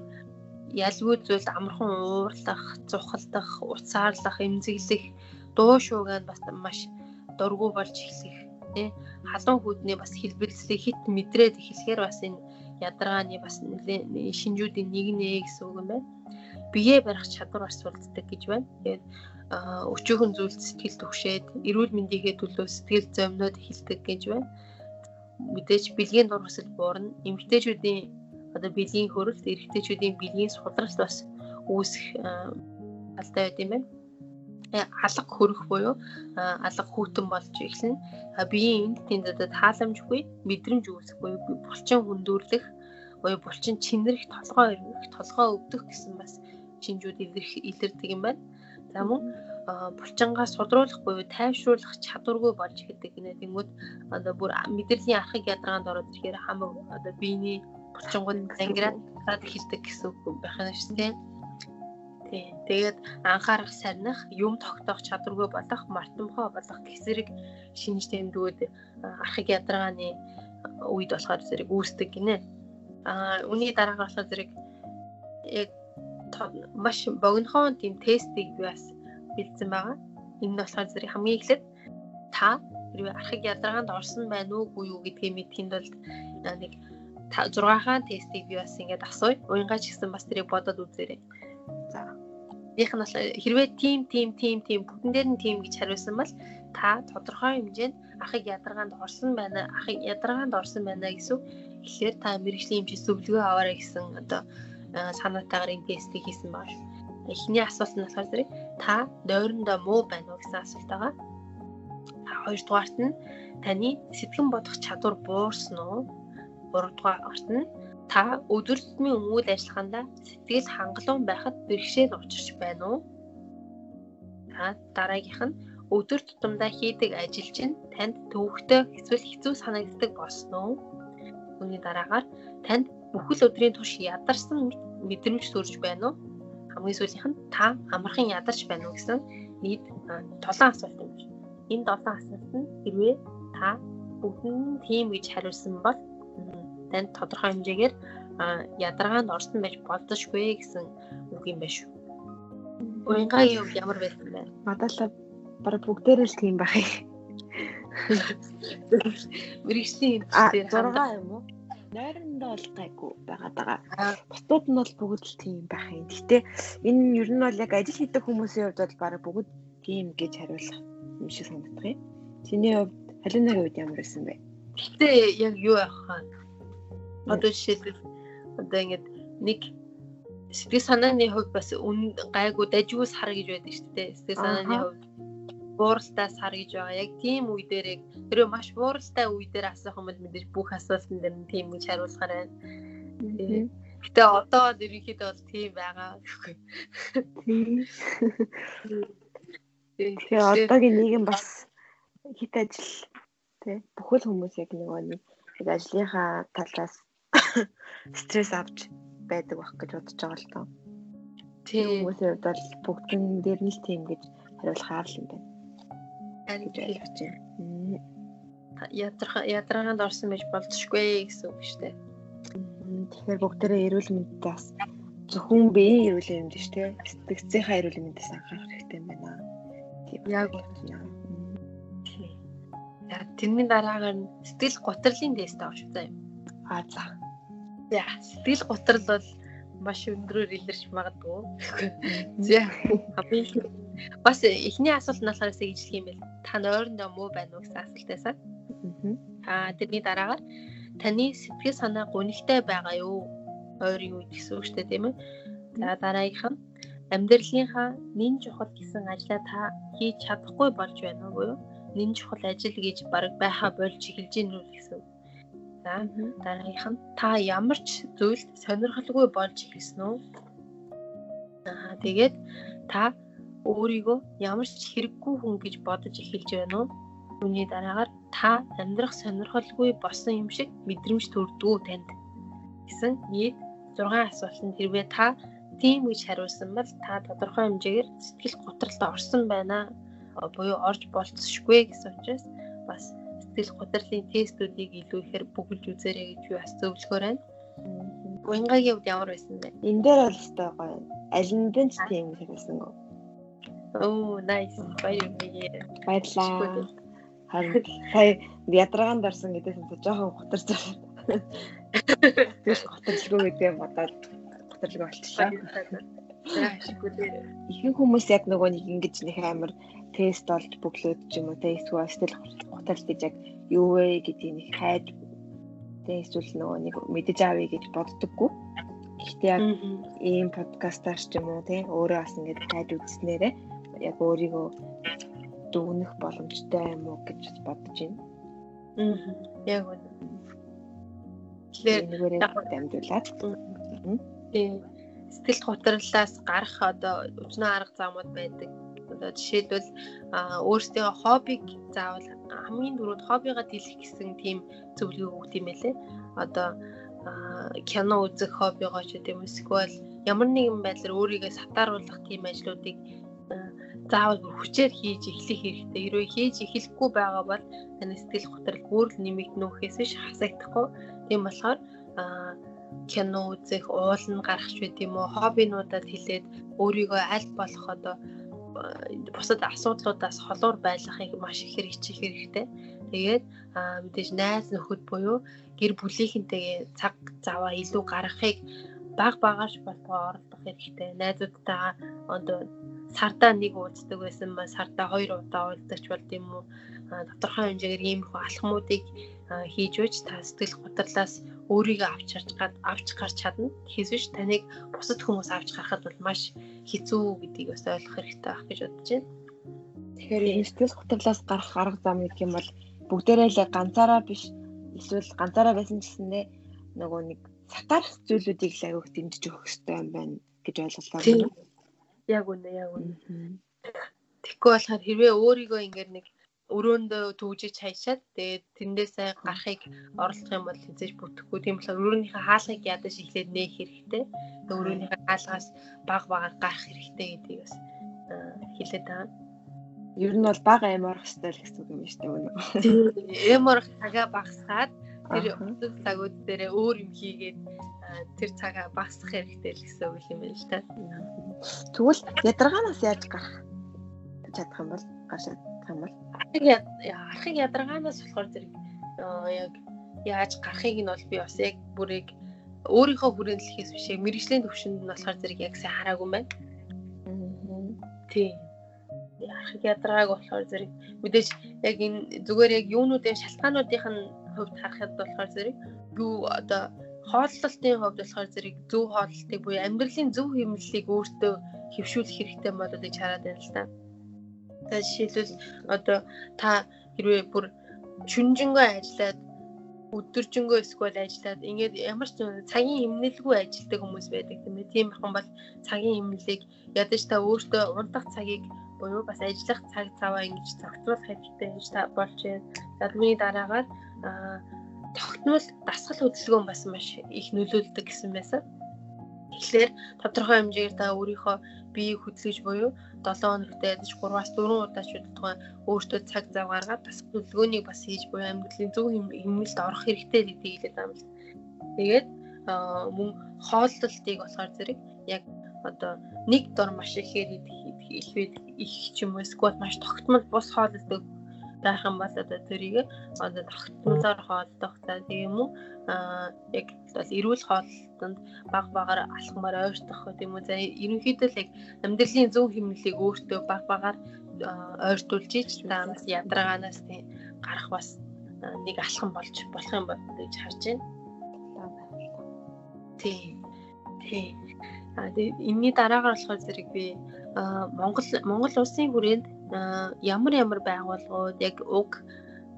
ялгүй зүйлд амархан уурлах, цухалдах, уцаарлах, эмзэглэх, дуу шуугаанд бас маш дургу болж эхлэх тий халуун хүүдний бас хэлбэлцлийг хит мэдрээд эхлэхээр бас энэ ядаргааны бас шинжүүдийн нэг нэ гэсэн үг юм байна. Биеэ барих чадвар бас үлддэг гэж байна. Тэгээд өчөөхөн зүйлд сэтгэл төвшээд эрүүл мэндийнхээ төлөө сэтгэл зовноод эхэлдэг гэж байна. Мэдээж бэлгийн дурсал буурна. Эмэгтэйчүүдийн одоо бэлгийн хөрөлт, эрэгтэйчүүдийн бэлгийн судралт бас үүсэх алтай байд юм байна алга хөрөх буюу алга хүйтэн болж эхэлнэ. Биеийн энд тэнд одоо тааламжгүй мэдрэмж үүсэх буюу булчин хүндүрлэх буюу булчин чинрэх, толгой өргөх, толгой өвдөх гэсэн бас шинжүүд илэрх илэрдэг юм байна. За мөн булчингаа судруулах буюу тайвшруулах чадваргүй болж ихэдэг гинэ. Тэнгүүд одоо бүр мэдрэлийн архыг ядаргаанд ороод ирэхээр хамаг одоо биений булчингууд зангираад эхэлдэг гэсэн үг байх нь шүү дээ. Тийм. Тэгээд анхаарах сарних, юм тогтоох чадваргүй болох, мартамхай болох гэсрэг шинж тэмдгүүд архыг ядаргааны үед болохоор зэрэг үүсдэг гинэ. Аа үүний дараагаар болохоор зэрэг яг маш богинохон тийм тестийг бас бэлдсэн байгаа. Энэ нь болохоор зэрэг хамгийн эхлээд та хэрвээ архыг ядаргаанд орсон байна уугүй юу гэдгийг мэдхийн тулд нэг 6 хаан тестийг би бас ингээд асууя. Уянгаа ч гэсэн бас тэрийг бодоод үзээрэй. ЗаИйнх нь бол хэрвээ тим тим тим тим бүгдэн дээр нь тим гэж хариулсан бол та тодорхой хэмжээнд ахыг ядаргаанд орсон байна. Ахыг ядаргаанд орсон байна гэсэн. Тэгэхээр та мэрэгжлийн хэмжээ зөвлөгөө аваарай гэсэн одоо санаатаагаар энэ тестийг хийсэн байна. Эхний асуулт нь болохоор зэрэг та нойрондоо муу байна уу гэсэн асуулт байгаа. Хоёрдугаарт нь таны сэтгэн бодох чадвар буурсан уу? Гуравдугаарт нь Та өдөр тутмын өмгөөл ажиллагаандаа сэтгэл хангалуун байхад бэрхшээл учирч байна уу? Та дараагийнх нь өдөр тутамдаа хийдэг ажил чинь танд төвөгтэй эсвэл хэцүү санагддаг болсон уу? Үүний дараагаар танд бүхэл өдрийн турш ядарсан мэдрэмж төрж байна уу? Хамгийн сүүлийнх нь та амархан ядарч байна уу гэсэн нийт толон асуулт юм. Энэ долоон асуулт нь хэрвээ та бүгд тийм гэж хариулсан бол танд тодорхой хэмжээгээр ядаргаанд орсон байж болзошгүй гэсэн үг юм байна шүү. Уянгагийн үг ямар байсан бэ? Мадаалаа бараг бүгдээрээ л тийм байх юм. Мэргэжлийн дээр 6 юм уу? Нойрондоо л гайгүй байгаад байгаа. Бусдууд нь бол бүгд л тийм байх юм. Гэтэ энэ ер нь бол яг ажил хийдэг хүмүүсийн хувьд бол бараг бүгд тийм гэж хариулах юм шиг санагдах юм. Чиний хувьд халуунагийн үед ямар байсан бэ? Гэтэ яг юу яах вэ? Одоо жишээлбэл одоо ингээд нэг сэтгэл санааны хувьд бас үн гайгүй дажгуус хар гэж байдаг шүү дээ. Сэтгэл санааны хувьд бууралтай сар гэж байгаа. Яг тийм үе дээр яг тэрөө маш бууралтай үе дээр асуух юм бол мэдээж бүх асуултан дээр нь тийм гэж хариулахаар байна. Гэтэ одоо ерөнхийдөө бол тийм байгаа. Тэгээ одоогийн нийгэм бас хит ажил тий бүхэл хүмүүс яг нөгөө нэг ажлынхаа талаас стресс авч байдаг байх гэж бодож байгаа л тоо. Тийм хүмүүсийн хувьд бол бүгдэн дээр нь л тийм гэж хариулахаар л юм байна. Харин гэж байна. Ядрах ядрагаанд орсон байж болзошгүй гэсэн үг шүү дээ. Тэгэхээр бүгдээрээ эрүүл мэндэд бас зөвхөн биеийн эрүүл мэнд шүү дээ. Сэтгцийнхаа эрүүл мэндээс анхаарах хэрэгтэй юм байна. Тийм яг Яг тэрний дараагаар сэтгэл гутралын тест авч заа юм. Аа за. За сэтгэл гутрал бол маш өндрөөр илэрч магадгүй. За бас эхний асуулт нь болохоор ингэж хэлэх юм бэл. Та нойрондоо муу байна уу гэсэн асуулт байсан. Аа тэрний дараагаар таны сэтгэл санаа гонигтай байгаа юу? Ойрын үед гэсэн үг шүү дээ тийм ээ. За дараагийнх нь амьдралынхаа нэн чухал гэсэн ажлаа та хийж чадахгүй болж байна уу буюу нэн чухал ажил гэж баг байха болж эхэлж гин үү гэсэн үг. За дараагийнх нь та ямар ч зүйлд сонирхолгүй болж эхэлсэн үү? Аа тэгээд та өөрийгөө ямар ч хэрэггүй хүн гэж бодож эхэлж байна уу? Үүний дараагаар та амьдрах сонирхолгүй болсон юм шиг мэдрэмж төрдгөө танд гэсэн нийт 6 асуултанд хэрвээ та тийм гэж хариулсан бол та тодорхой хэмжээгээр сэтгэл готролд орсон байна буюу орж болцсошгүй гэсэн учраас бас сэтгэл готрлын тестүүдийг илүү ихээр бүгэлж үзээрэй гэж юу бас зөвлөхөр байна. Уянгагийн хувьд ямар байсан бэ? Энэ дээр бол өстой гоё. Аль нь ч тийм хэрэгсэн гоо. Оо, nice. Баярлалаа. Баярлалаа. Харин сая ядаргаанд орсон гэдээс нь жоохон готарч байна. Тэгэл готрлгүй гэдэг бодоод готрлгүй болчихлоо. Ихэнх хүмүүс яг нөгөө нэг ингэж нэг амар тест олж бөглөөд ч юм уу те эсвэл сэтгэл готрол гэж яг юу вэ гэдгийг нэг хайж те эсвэл нөгөө нэг мэдэж авъя гэж боддоггүй. Гэхдээ яг ийм подкастаар ч юм уу те өөрөө бас ингэж хайж үзснээрээ яг өөрийгөө дүгнэх боломжтой юм уу гэж бодож байна. Аа. Яг үнэ. Тэгэхээр дамжуулаад. Тийм сэтгэл готрлоос гарах одоо өчнөө арга замууд байдаг Одоо жишээлбэл өөрсдөө хоббиг заавал хамгийн түрүүнд хоббигаа дийлэх гэсэн тийм зөвлөгөө өгд юм байлээ. Одоо кино үзэх хоббигоо ч гэдэм эсвэл ямар нэгэн байдлаар өөрийгөө сатааруулах тийм ажлуудыг заавал хүчээр хийж эхлэх хэрэгтэй. Хэрвээ хийж эхлэхгүй байгаа бол таны сэтгэл готрол бүр л нэмэгдэнэ үхээс ш хасагдахгүй. Тийм болохоор кино үзэх, уулна гарах ч гэдэм юм уу, хоббинуудад хилээд өөрийгөө аль болох одоо бусад асуудлуудаас холуур байлгахыг маш их хэрэгжих хэрэгтэй. Тэгээд мэдээж найз нөхөд буюу гэр бүлийнхэнтэйгээ цаг заваа илүү гаргахыг баг багаарч болтгоо оролдох хэрэгтэй. Найзуудтайгаа одоо сартаа нэг уулздаг байсан ба сартаа хоёр удаа уулздаг болд юм уу? Тодорхой хэмжээгээр иймэрхүү алхмуудыг хийж үж та сэтгэл готрлаас өөрийгөө авч харж гад авч гарч чадна. Тэгэхээс биш таныг бусад хүмүүс авч гарахад бол маш хэцүү гэдгийг бас ойлгох хэрэгтэй байх гэж бодож байна. Тэгэхээр энэ сэтгэл готрлоос гарах арга зам гэх юм бол бүгдээрээ л ганцаараа биш эсвэл ганцаараа байсан ч гэсэндээ нөгөө нэг сатарах зүйлүүдийг л агиух дэмжиж өгөх хэрэгтэй юм байна гэж ойлголоо. Яг үнэ, яг үнэ. Тэгэхгүй болохоор хэрвээ өөрийгөө ингээд нэг өрөөндөө төгжиж хайшаад тэгээд тэндээсээ гарахыг оролдох юм бол хязгаарч бүтэхгүй. Тийм болохоор өрөөнийхөө хаалгыг ядаж эхлээд нээх хэрэгтэй. Тэгээд өрөөнийхөө хаалгаас баг багаар гарах хэрэгтэй гэдгийг бас хэлээд байгаа. Ер нь бол бага аим орох хэрэгтэй л гэсэн үг юм шүү дээ. Эм орох цагаа багасгаад тэр өсөг цагууд дээр өөр юм хийгээд тэр цагаа багасгах хэрэгтэй л гэсэн үг юм байна л та. Тэгвэл ядаргаанаас яаж гарах чадах юм бол гарч чадах юм бол архыг ядаргаанаас болохоор зэрэг яг яаж гарахыг нь бол би бас яг бүрийг өөрийнхөө хүрээлэхээс биш мэрэгжлийн төвшөнд нь болохоор зэрэг яг сайн хараагүй байна. Тийм. Архыг ядаргааг болохоор зэрэг мэдээж яг энэ зүгээр яг юунуудын шалтгаануудын хувьд харахад болохоор зэрэг юу одоо хооллолтын хувьд болохоор зэрэг зөв хооллолтыг буюу амьдралын зөв хэмнэлийг өөртөө хөвшүүлэх хэрэгтэй болоо гэж хараад байна л та. За жишээлбэл одоо та хэрвээ бүр шүнжэнгөө ажиллаад өдөржингөө эсвэл ажиллаад ингээд ямар ч цагийн хэмнэлгүй ажилладаг хүмүүс байдаг тийм ээ. Тийм бахан бол цагийн хэмнэлийг ядаж та өөртөө унтах цагийг буюу бас ажиллах цаг цаваа ингэж зохицуулах хэрэгтэй гэж та болж байна. За түүний дараагаар тогтмол дасгал хөдөлгөөн бас маш их нөлөөлдөг гэсэн байсан. Тэгэхээр тодорхой хэмжээгээр та өөрийнхөө биеийг хөдөлгөж буюу 7 хоногт ядаж 3-аас 4 удаа ч удаа өөртөө цаг зав гаргаад бас хөдөлгөөнийг бас хийж буюу амьдралын зөв хэмнэлд орох хэрэгтэй гэдгийг хэлээд байгаа юм. Тэгээд мөн хооллолтыг болохоор зэрэг яг одоо нэг дор маш ихээр их их ч юм уу эсвэл маш тогтмол бус хооллолт юм бол одоо тэрийг одоо тогтмолоор хоолдох за тийм үү яг бол эрүүл хоолтонд баг багаар алхмаар ойртох тийм үү за ерөнхийдөө л яг амьдралын зөв хэмнэлийг өөртөө баг багаар ойртуулж ич таамаас ядаргаанаас тийм гарах бас нэг алхам болж болох юм бол гэж харж байна. Тийм. Тийм. А тэгээ энэний дараагаар болохоор зэрэг би Монгол Монгол улсын хүрээнд ямар ямар байгууллагууд яг уг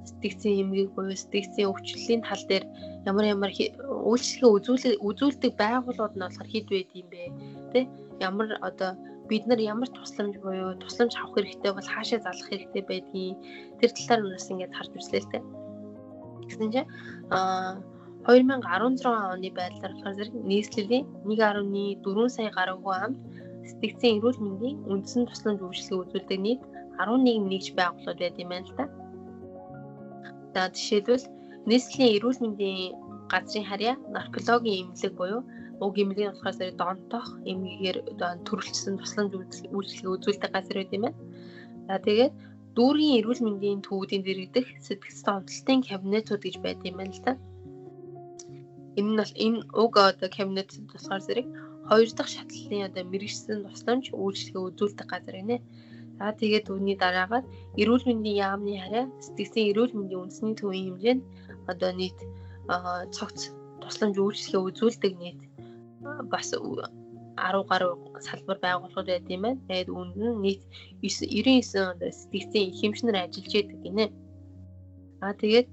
сэтгцийн эмгийг буюу сэтгцийн өвчлөлийн тал дээр ямар ямар үйлчлэгээ үзүүлдэг байгууллагууд нь болохоор хэд байд юм бэ? Тэ? Ямар одоо бид нар ямар тусламж буюу тусламж авах хэрэгтэй бол хаашаа залах хэрэгтэй байдгийг тэр талаар нас ингээд харж үзлээ л тэ гэсэн чинь а 2016 оны байдлаар болохоор зэрэг нийслэлийн 1.4 сая гаруй хүн амд сэтгцийн эрүүл мэндийн үндсэн тусламж үйлчлэгээ үзүүлдэг нийт 11 нэгж байгууллагууд байд юм байна л да. За жишээлбэл нийслэлийн эрүүл мэндийн газрын харьяа наркологийн эмнэлэг буюу уг эмнэлгийн болохоор зэрэг донтох эмгээр төрөлчсөн тусламж үйлчлэгээ үзүүлдэг газар байд юм байна. За тэгээд дүүргийн эрүүл мэндийн төвүүдийн дэргэдэх сэтгцэн онцлтын кабинетууд гэж байд юм байна л да. Энэ нь бол энэ уг одоо кабинет болохоор зэрэг хоёр дахь шатлалын одоо мэрэгчсэн тусламж үйлчлэгээ үзүүлдэг газар гинэ. За тэгээд үүний дараагаар эрүүл мэндийн яамны хараа сэтгцийн эрүүл мэндийн үндэсний төвийн хэмжээнд одоо нийт цогц тусламж үйлчлэгээ үзүүлдэг нийт бас 10 гаруй салбар байгууллагууд байд юм байна. Тэгээд үүнд нь нийт 99 одоо сэтгцийн хэмжнэр ажиллаж байдаг гинэ. Аа тэгээд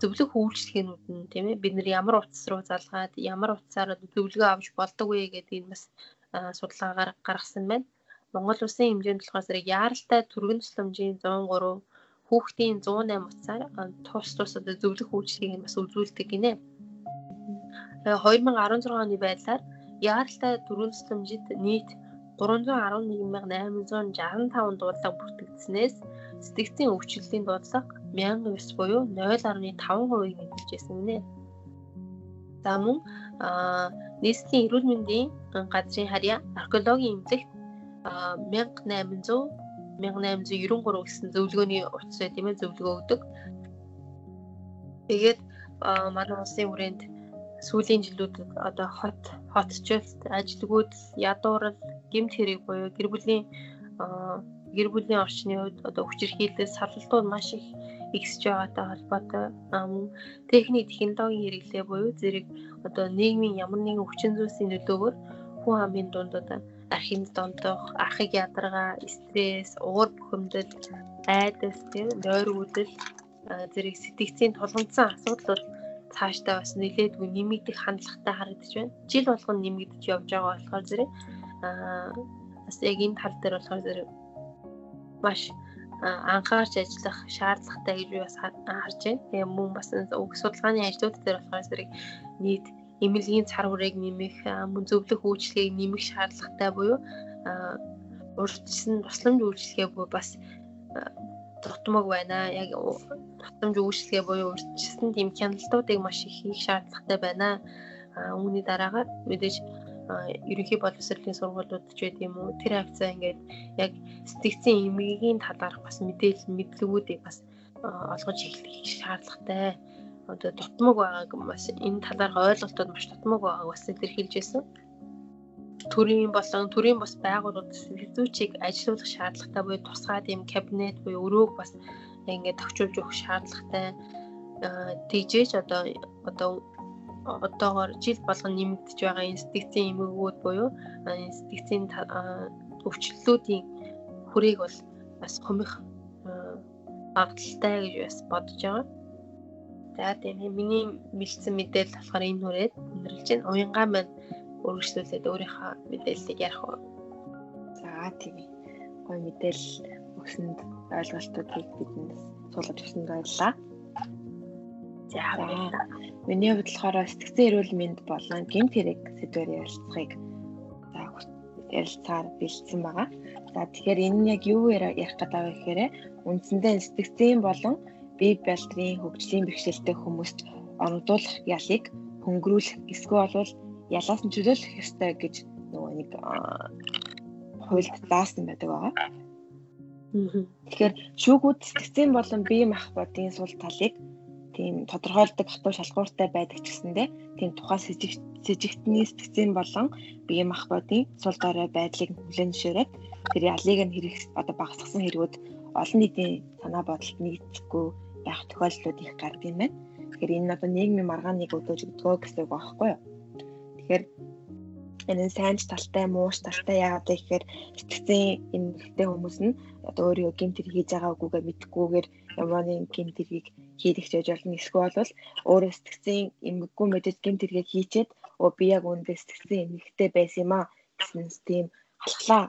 зөвлөх үйлчлэгээнүүд нь тийм ээ бид нар ямар утас руу залгаад ямар утасаар зөвлөгөө авч болдог вэ гэдгийг бас судалгаагаар гаргасан байна. Монгол улсын хэмжээнд болохоор зэрэг яаралтай түргэн тусламжийн 103 хүүхдийн 108 утсаар тус тус одоо зөвлөх үйлчлэгийг бас үзүүлдэг гинэ. 2016 оны байдлаар яаралтай түргэн тусламжид нийт 311865 дуудлага бүртгэгдснээс сэтгцийн өвчлөлийн дуудлага 1009 буюу 0.5%-ийг нэмэгдсэн гинэ. За мөн нийслэлийн эрүүл мэндийн газрын харьяа археологийн эмнэлэгт 1800 1893 гэсэн зөвлөгөөний утас байт юм ээ зөвлөгөө өгдөг. Тэгээд манай улсын хүрээнд сүүлийн жилүүдэд одоо хот хотчлт, ажилгүйд, ядуурл, гэмт хэрэг буюу гэр бүлийн гэр бүлийн орчны үед одоо хүчирхийлэл салалтууд маш их ихсэж байгаатай холбоотой мөн техник технологийн хэрэглээ буюу зэрэг одоо нийгмийн ямар нэгэн хүчин зүйлсийн нөлөөгөөр хүн амын дунд одоо архинд дондох, архыг ядаргаа, стресс, уур бухимдал, айдас, нойр үүдэл зэрэг сэтгцийн тулгымдсан асуудлууд цаашдаа бас нэлээдгүй нэмэгдэх хандлагатай харагдаж байна. Жил болгон нэмэгдэж явж байгаа болохоор зэрэг аа бас яг энэ тал дээр болохоор зэрэг маш анхаарч ажиллах шаардлагатай гэж би бас харж байна. Тэгээ мөн бас уг судалгааны ажлууд дээр болохоор зэрэг нийт эмнэлгийн цар хүрээг нэмэх, мөн зөвлөх үйлчлэгийг нэмэх шаардлагатай буюу урьдчилсан тусламж үйлчлэгээ буюу бас дутмаг байна. Яг тусламж үйлчлэгээ буюу урьдчилсан тийм хяналтуудыг маш их хийх шаардлагатай байна. Үүний дараагаар мэдээж ерөнхий боловсролын сургуулиуд ч байд юм уу тэр хавцаа ингээд яг сэтгцийн эмгэгийн талаарх бас мэдээлэл мэдлэгүүдийг бас олгож эхлэх шаардлагатай одоо дутмаг байгааг бас энэ талаарх ойлголтууд маш дутмаг байгааг бас илэрхийлж байсан. Төрийн болон төрийн бас байгууллагууд сэдвүүчийг ажилуулах шаардлагатай буюу тусгай тийм кабинет буюу өрөөг бас ингээд тохижуулж өгөх шаардлагатай тэгжээч одоо одоо одоогоор жил болгон нэмэгдэж байгаа сэтгцийн эмгэгүүд буюу сэтгцийн өвчлөлүүдийн хүрээг бол бас хумих багталтай гэж бас бодож байгаа. За тийм миний мэдсэн мэдээлэл болохоор энэ хүрээд өндөрлж байна. Уянгаан маань өргөжлүүлээд өөрийнхөө мэдээллийг ярих уу. За тийм. Гой мэдээлэл өгсөнд ойлголтуудыг бидэнд суулгаж өгсөнд баярлалаа. За баярлалаа. Миний хувьд болохоор сэтгцэн эрүүл мэнд болон гэмт хэрэг сэдвээр ярилцахыг за ярилцаар бэлдсэн байгаа. За тэгэхээр энэ нь яг юу ярих гэдэг вэ гэхээр үндсэндээ сэтгцэн болон бие балтрын хөгжлийн бэрхшээлтэй хүмүүст онгодуулах ялыг хөнгөрүүлэх эсвэл бол ялаас нь чөлөөлөх ёстой гэж нөгөө нэг хуульд заасан байдаг байгаа. Тэгэхээр шүүгүүд сэтгцэн болон бие махбодын сул талыг тийм тодорхойлдог хатуу шалгууртай байдаг ч гэсэндэ тийм тухайн сэжигтний сэтгцэн болон бие махбодын сул дорой байдлыг хүлээн зөвшөөрөөд тэр ялыг нь хэрэг одоо багасгасан хэрэгүүд олон нийтийн санаа бодолд нийцэхгүй байх тохиолдлууд их гардаг юм байна. Тэгэхээр энэ нь одоо нийгмийн маргааныг өдөөж өгдөгөө гэсэн үг байхгүй юу? Тэгэхээр энэ сайн талтай мууш талтай яагаад гэхээр сэтгцэн энэ ихтэй хүмүүс нь одоо өөрийгөө гэмт хэрэг хийж байгаа үгүйгээ мэдхгүйгээр ямар нэгэн гэмт хэргийг хийх гэж болно эсвэл бол өөрөө сэтгцэн эмгэггүй мэдээд гэмт хэрэгээ хийчээд оо би яг үүндээ сэтгцэн эмгэгтэй байсан юм аа гэсэн тийм халахлаа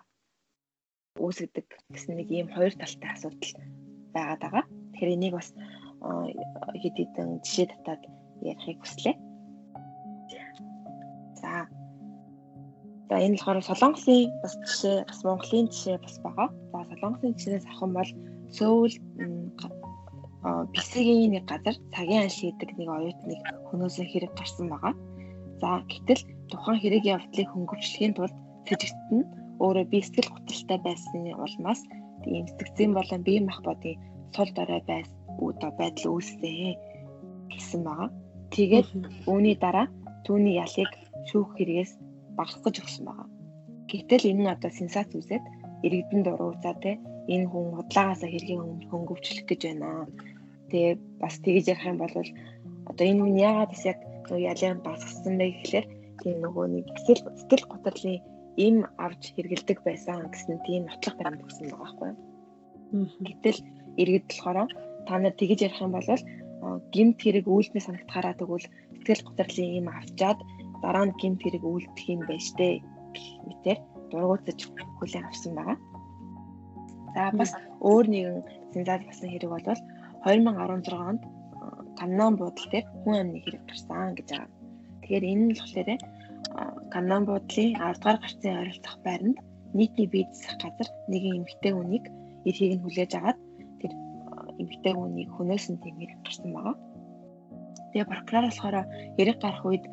үүсгдэг гэсэн нэг ийм хоёр талтай асуудал байгаад байгаа. Тэгэхээр энийг бас хэд хэдэн жишээ татаад ярихыг хүслээ. За. За энэ болохоор Солонгосын бас жишээ, бас Монголын жишээ бас байгаа. За Солонгосын жишээс авах юм бол Сөүл бисгийн нэг газар цагийн ан шийдэг нэг оюутныг хөнөөсөө хэрэг гарсан байгаа. За гэтэл тухайн хэрэг явдлыг хөнгөвчлөхийн тулд сэжигт нь өөрөө бие сэтгэл готролтой байсан улмаас ийм сэтгцэн болон бие махбодын сул дорой байс үүдо байдал үүссэн гэсэн байгаа. Тэгээд үүний дараа түүний ялыг шүүх хэрэгээс багасгаж өгсөн байгаа. Гэтэл энэ нь одоо сенсац үүсээд иргэдэн дурууцаа те энэ хүн худлаагаасаа хэргийн хөнгөвчлөх гэж байна. Тэгээ бас тэгж ярих юм бол одоо энэ хүн яагаад бас яг нөгөө ялын багасгасан бэ гэхлээр тийм нөгөө нэг сэтгэл сэтгэл готрлын им авч хэргэлдэг байсан гэсэн тийм нотлох баримт өгсөн байгаа байхгүй юу. Гэтэл иргэд болохоор та нар тэгж ярих юм бол гимт хэрэг үйлдэл санагдахаараа тэгвэл сэтгэл готрлын им авчаад дараа нь гимт хэрэг үйлдэх юм байж тээ мэтэр дургуутаж хүлээн авсан байгаа. За бас өөр нэгэн сенсац болсон хэрэг бол 2016 онд Каннан буудлын дээр хүн амны хэрэг гарсан гэж байгаа. Тэгэхээр энэ нь болохоор Каннан буудлын 10 дугаар гарцын ойролцох байранд нийтний бие засах газар нэгэн эмэгтэй хүнийг эрхийг нь хүлээж агаад тэр эмэгтэй хүнийг хөнөөс нь тийм хэрэг гарсан байгаа. Тэгээ прокурор болохоор хэрэг гарах үед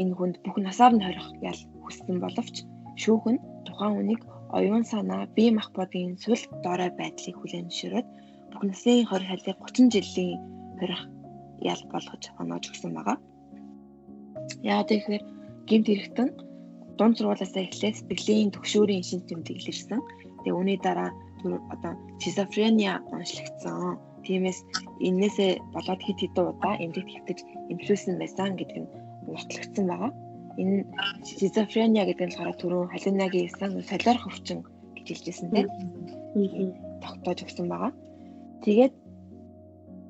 энэ хүнд бүх насаар нь хорих ял хүссэн боловч шүүх нь тухайн хүнийг оюун санаа, бие махбодын сүл дорой байдлыг хүлээн зөвшөөрөөд бүх насны 20 хайлыг 30 жилийн хорих ял болгож оноож өгсөн байгаа. Яагаад гэхээр гэмт хэрэгтэн дунд сургуулиасаа эхлээд сэтгэлийн төгшөөрийн шинж тэмдэг илэрсэн. Тэгээ үүний дараа одоо шизофрения онцлогдсон. Тиймээс энээсээ болоод хэд хэдэн удаа эмнэлэгт хэвтэж эмчилсэн байсан гэдэг нь нотлогдсон байгаа. Энэ шизофрения гэдэг нь болохоор түрүүн халинагийн сан солиор хөвчин гэж хэлжсэн тийм. тогтоож өгсөн байгаа. Тэгээд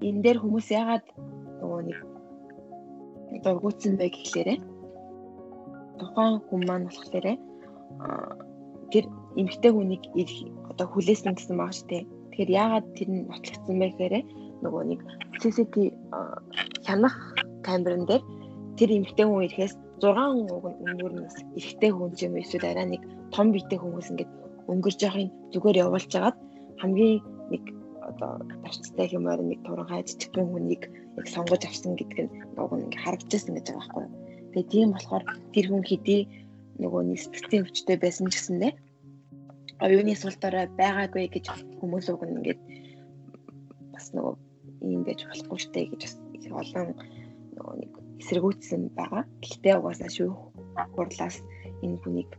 энэ дээр хүмүүс яагаад нөгөө нэг дургуутсан бэ гэхлээрэ тухайн хүн маань болохоор тэр эмгтэй хүнийг одоо хүлээсэн гэсэн баг штэ. Тэгэхээр яагаад тэр нь нотлогдсон бэ гэхээр нөгөө нэг CCTV хянах камерын дээр тэр эмгтэй хүн ирэхээс 6 өнгөр нь эрэгтэй хүн ч юм эсвэл арай нэг том биетэй хүмүүс ингээд өнгөрж явахын зүгээр явуулж хагаад хамгийн нэг одоо тарцтай хэмээр нэг туранхай жижигхэн хүнийг яг сонгож авсан гэдэг нь нөгөө нэг харагдчихсан гэж байгаа байхгүй. Тэгээ тийм болохоор тэр хүн хэдий нөгөө нэг сэтгцийн өвчтэй байсан ч гэсэндээ оюуны сул дорой байгаагүй гэж хүмүүс уг нь ингээд бас нөгөө ийм байж болохгүй штэ гэж бас олон нөгөө нэг эсэргүүцсэн байгаа. Гэхдээ угаасаа шүү хурлаас энэ хүнийг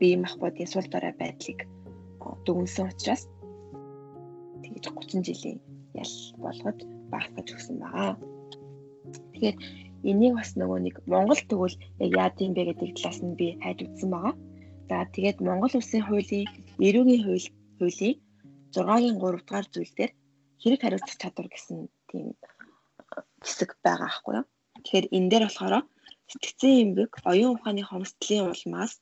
бие махбодын сул дорой байдлыг дүгнсэн учраас тэгж 30 жилийн ял болгож багтаж өгсөн байгаа. Тэгэхээр энийг бас нөгөө нэг Монгол тэгвэл яг яад юм бэ гэдэг талаас нь би хайж үзсэн байгаа. За тэгээд Монгол улсын хуулийн эрүүгийн хууль хуулийн 6-гийн 3 дугаар зүйл дээр хэрэг хариуцах чадвар гэсэн тийм хэсэг байгаа аахгүй юу. Тэгэхээр энэ дээр болохоор сэтгцэн эмгэг оюун ухааны хомсдлын улмаас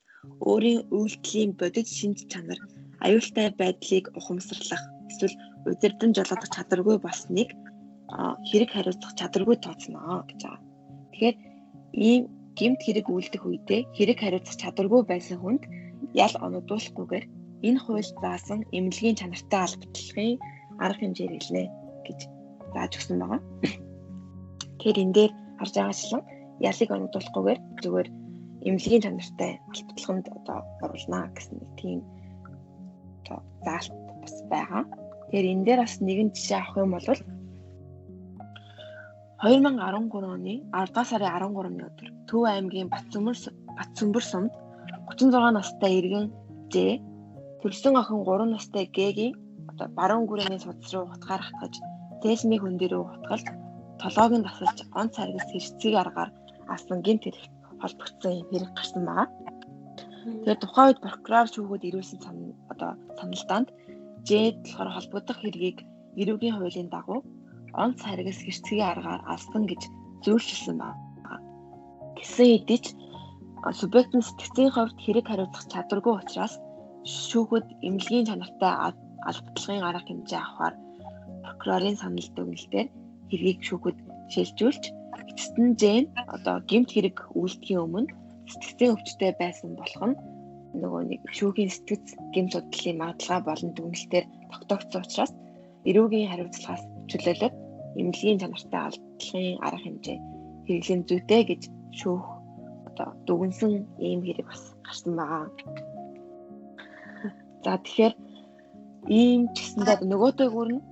өөрийн үйлдэлийн бодит шинж чанар аюултай байдлыг ухамсарлах эсвэл удирдан жолоодох чадваргүй болсныг хэрэг хариуцах чадваргүй тооцно гэж байгаа. Тэгэхээр ийм гэмт хэрэг үйлдэх үедээ хэрэг хариуцах чадваргүй байсан хүнд ял оногдуулахгүйгээр энэ хууль заасан эмнэлгийн чанартай албатлахын арга хэмжээ хэлнэ гэж зааж өгсөн байгаа. Тэгэхээр энэ дээр харж байгаачлан ялыг оногдуулахгүйгээр зүгээр эмнэлгийн чанартай албатлаханд одоо оруулна гэсэн нэг тийм заалт бас байгаа. Тэгэхээр энэ дээр бас нэгэн жишээ авах юм бол 2013 оны 10 дугаар сарын 13-ны өдөр Төв аймгийн Батцөмөр Батцөмбөр сумд 36 настай иргэн Ж төрсөн охин 3 настай Г-гийн одоо баруун гүрээний судас руу утгаар хатгаж Тэсмийн хүн дээр утгалж толгойг нь тасалж онц харгас хэрцгийг аргаар асан гинт хэрэг холбогдсон хэрэг гарсан байгаа. Тэгээд тухайн үед прокурор шүүгүүд ирүүлсэн одоо саналдаанд Жэд болохоор холбогдох хэргийг эрүүгийн хуулийн дагуу онц харгас хэрцгийн аргаар алсан гэж зөвлөсөн байна. Гэсэн хэдий ч субъектын сэтгцийн хувьд хэрэг хариуцах чадваргүй учраас шүүхэд эмнэлгийн чанартай албатлагын арга хэмжээ авахар прокурорын санал дүгнэлтээр хэргийг шүүхэд шилжүүлж эцэст нь Жен одоо гэмт хэрэг үйлдэхийн өмнө сэтгцийн өвчтэй байсан болох нь нөгөө нэг шүүхийн сэтгц гэмт судлалын магадлага болон дүгнэлтээр тогтоогдсон учраас эрүүгийн хариуцлагаас чөлөөлөд эмнэлгийн чанартай алдлагын арга хэмжээ хэрэглэн зүйтэй гэж шүүх одоо дүгнсэн ийм хэрэг бас гарсан байгаа. За тэгэхээр ийм ч гэсэндээ нөгөө дээгүүр нь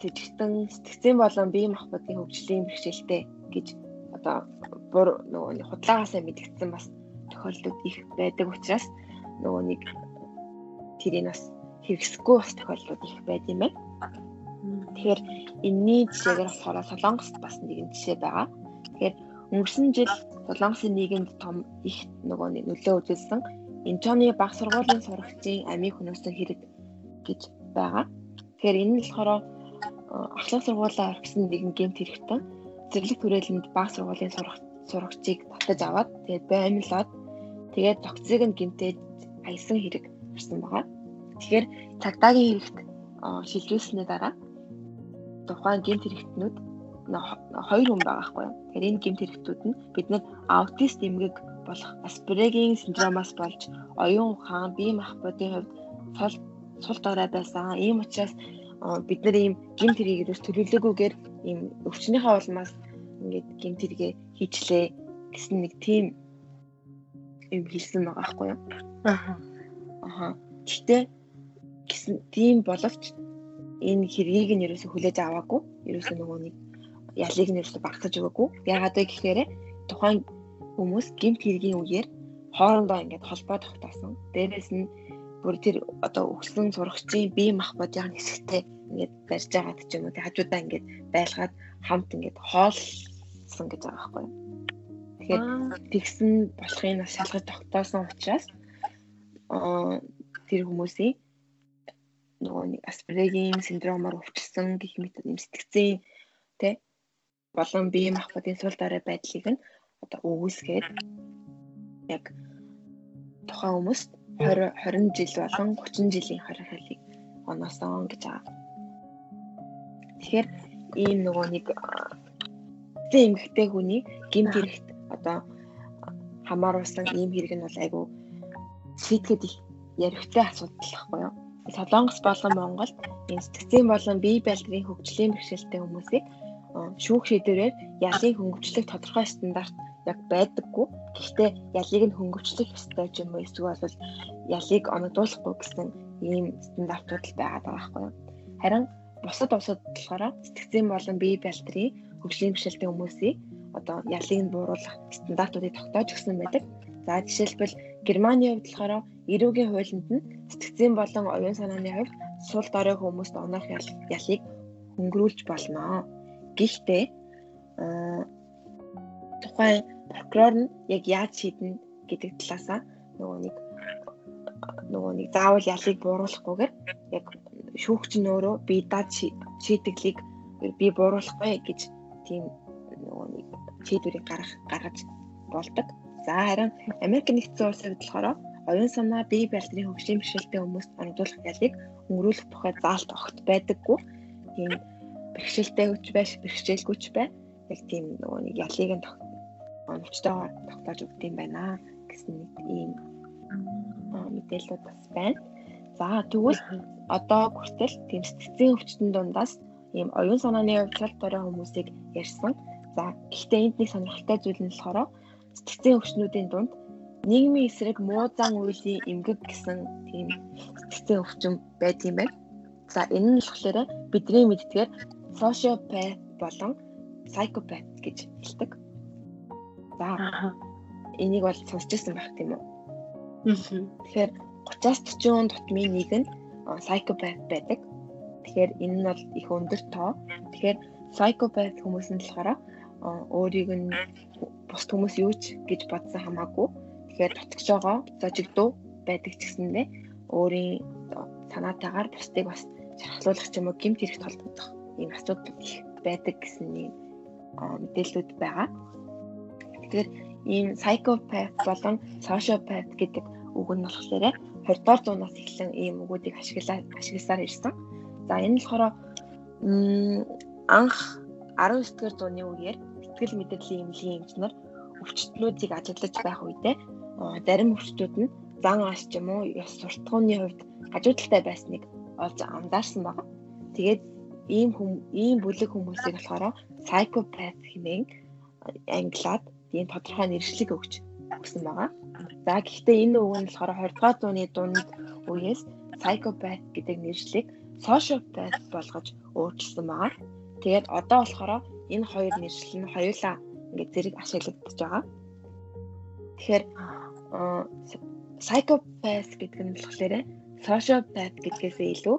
сэжигтэн сэтгцэн болон бие махбодын хөгжлийн бэрхшээлтэй гэж одоо бур нөгөө худлаагаасаа мэдгдсэн бас тохиолдлууд их байдаг учраас нөгөө нэг тэрийг бас хэрэгсэхгүй бас тохиолдлууд их байд юм байна. Тэгэхээр энэний жишээгээр болохоор Солонгост бас нэгэн жишээ байгаа. Тэгэхээр өнгөрсөн жил Солонгосын нийгэмд том их нөгөө нөлөө үзүүлсэн Инчоны баг сургуулийн сурагчийн амийг хөнөөсөн хэрэг гэж байгаа. Тэгэхээр энэ нь болохоор ахлах сургуулаа орхисон нэгэн гэмт хэрэгтэн зэрлэг түрээлэнд баг сургуулийн сурагчийг татаж аваад тэгээд баймлаад тэгээд тогтцыг нь гэмтээд аясан хэрэг гарсан байгаа. Тэгэхээр цагдаагийн хэрэгт шилжүүлснээр дараа тухайн гэмт хэрэгтнүүд хоёр хүн байгаа юу. Тэгэхээр энэ гэмт хэрэгтүүд нь бидний аутист эмгэг болох Аспрегийн синдромоос болж оюун ухаан, бие махбодын хувьд цол цул дорой байсан. Ийм учраас бид нар ийм гэмт хэрэгээс төлөвлөгөөгүйгээр ийм өвчнөхийн улмаас ингээд гэмт хэрэгээ хийчлээ гэсэн нэг тийм юм хэлсэн байгаа байхгүй юу. Аа. Аа. Гэтэ гэсэн тийм боловч энэ хэргийг нь ерөөсө хүлээж аваагүй. Ерөөсө нөгөө нэг ялыг нь ерөөсө багтаж өгөөгүй. Ягаад вэ гэхээр тухайн хүмүүс гэмт хэргийн үеэр хоорондоо ингээд холбоо тогтоосон. Дээрээс нь бүр тэр одоо өгсөн сурагчийн бие махбодын хэсэгтээ ингээд барьж байгаад ч юм уу. Тэг хажуудаа ингээд байлгаад хамт ингээд хоолсон гэж байгаа байхгүй юу. Тэгэхээр тэгсэн болохыг бас шалгаж тогтоосон учраас аа тэр хүмүүсийн нөгөө нэг аспрегийн синдромоор өвчсөн гэх мэт юм сэтгцэн тэ болон бие махбодын сул дорой байдлыг нь одоо өгөөсгээд яг тухайн хүмүүст 20 20 жил болон 30 жилийн хорих хайлыг оноосон гэж байгаа. Тэгэхээр ийм нөгөө нэг зэн эмгхтэй хүний гимт хэрэгт одоо хамааруулсан ийм хэрэг нь бол айгүй шийтгэд их яригтай асуудал байхгүй юу? Солонгос болон Монголд энэ сэтгцийн болон бие байлдрын хөгжлийн бэрхшээлтэй хүмүүсийг шүүх шийдвэрээр ялын хөнгөвчлөх тодорхой стандарт яг байдаггүй. Гэхдээ ялыг нь хөнгөвчлөх ёстой юм уу эсвэл бол ялыг оногдуулахгүй гэсэн ийм стандартууд байгаа байхгүй юу? Харин бусад улсууд болохоор сэтгцийн болон бие байлдрын хөгжлийн бэрхшээлтэй хүмүүсийг одоо ялыг нь бууруулах стандартуудыг тогтоож өгсөн байдаг. За жишээлбэл Германы хувьд болохоор эрүүгийн хуулинд нь сэтгцийн болон оюун санааны хувьд сул дорой хүмүүст оноох ялыг хөнгөрүүлж болно. Гэхдээ тухайн прокурор нь яг яаж шийднэ гэдэг талаасаа нөгөө нэг нөгөө нэг заавал ялыг бууруулахгүйгээр яг шүүгч нь өөрөө би дад шийдэглийг би бууруулахгүй гэж тийм нөгөө нэг шийдвэрийг гаргах гаргаж болдог. За харин Америк нэгдсэн улсад болохоор оюун санаа бие барилдрын хөгжлийн бэрхшээлтэй хүмүүст оногдуулах ялыг өнгөрүүлэх тухай заалт огт байдаггүй. Тийм бэрхшээлтэй хүч байш, бэрхшээлгүй ч бай. Яг тийм нөгөө нэг ялыг нь оновчтойгоор тогтоож өгд юм байна гэсэн нэг ийм мэдээлэлүүд бас байна. За тэгвэл одоо хүртэл тийм сэтгцийн өвчтөн дундаас ийм оюун санааны өвчлөлт төрийн хүмүүсийг ярьсан. За гэхдээ энд нэг сонирхолтой зүйл нь болохоор сэтгцийн өвчнүүдийн дунд нийгмийн эсрэг муу зан үйлийн эмгэг гэсэн тийм сэтгцийн өвчин байд юм байна. За энэ нь болохоор бидний мэддгээр sociopath болон psychopath гэж хэлдэг. За энийг бол сонсчихсан байх тийм үү? Тэгэхээр 30-аас 40 тутмын нэг нь psychopath байдаг. Тэгэхээр энэ нь бол их өндөр тоо. Тэгэхээр psychopath хүмүүс нь болохоор өөрийг нь бус хүмүүс юу ч гэж бодсон хамаагүй. Тэгэхээр дутгаж байгаа зожигдуу байдаг ч гэсэндээ өөрийн санаатаагаар бусдыг бас шархлуулах ч юм уу гэмт хэрэгт холбогдох ийм асуудал их байдаг гэсэн нэг мэдээлэлүүд байгаа. Тэгэхээр ийм psychopath болон sociopath гэдэг үг нь болохоор 20 дугаар зуунаас эхлэн ийм үгүүдийг ашиглаа ашигласаар ирсэн. За энэ нь болохоор анх 19 дэх зууны үеэр сэтгэл мэдрэлийн эмнэлгийн эмчнэр өвчтнүүдийг ажиглаж байх үедээ зарим өвчтүүд нь зан аш ч юм уу ёс суртахууны хувьд хажуу талтай байсныг олж анзаарсан байна. Тэгээд ийм хүм ийм бүлэг хүмүүсийг болохоор psychopath хэмээн англиад ийм тодорхой нэршлиг өгч өгсөн байгаа. За гэхдээ энэ үг нь болохоор 20 дугаар зууны дунд үеэс psychopath гэдэг нэршлиг sociopath болгож өөрчилсөн байгаа. Тэгээд одоо болохоор энэ хоёр нэршил нь хоёулаа ингээд зэрэг ашиглагдаж байгаа. Тэгэхээр psychopath гэдэг нь болохоор sociopath гэдгээсээ илүү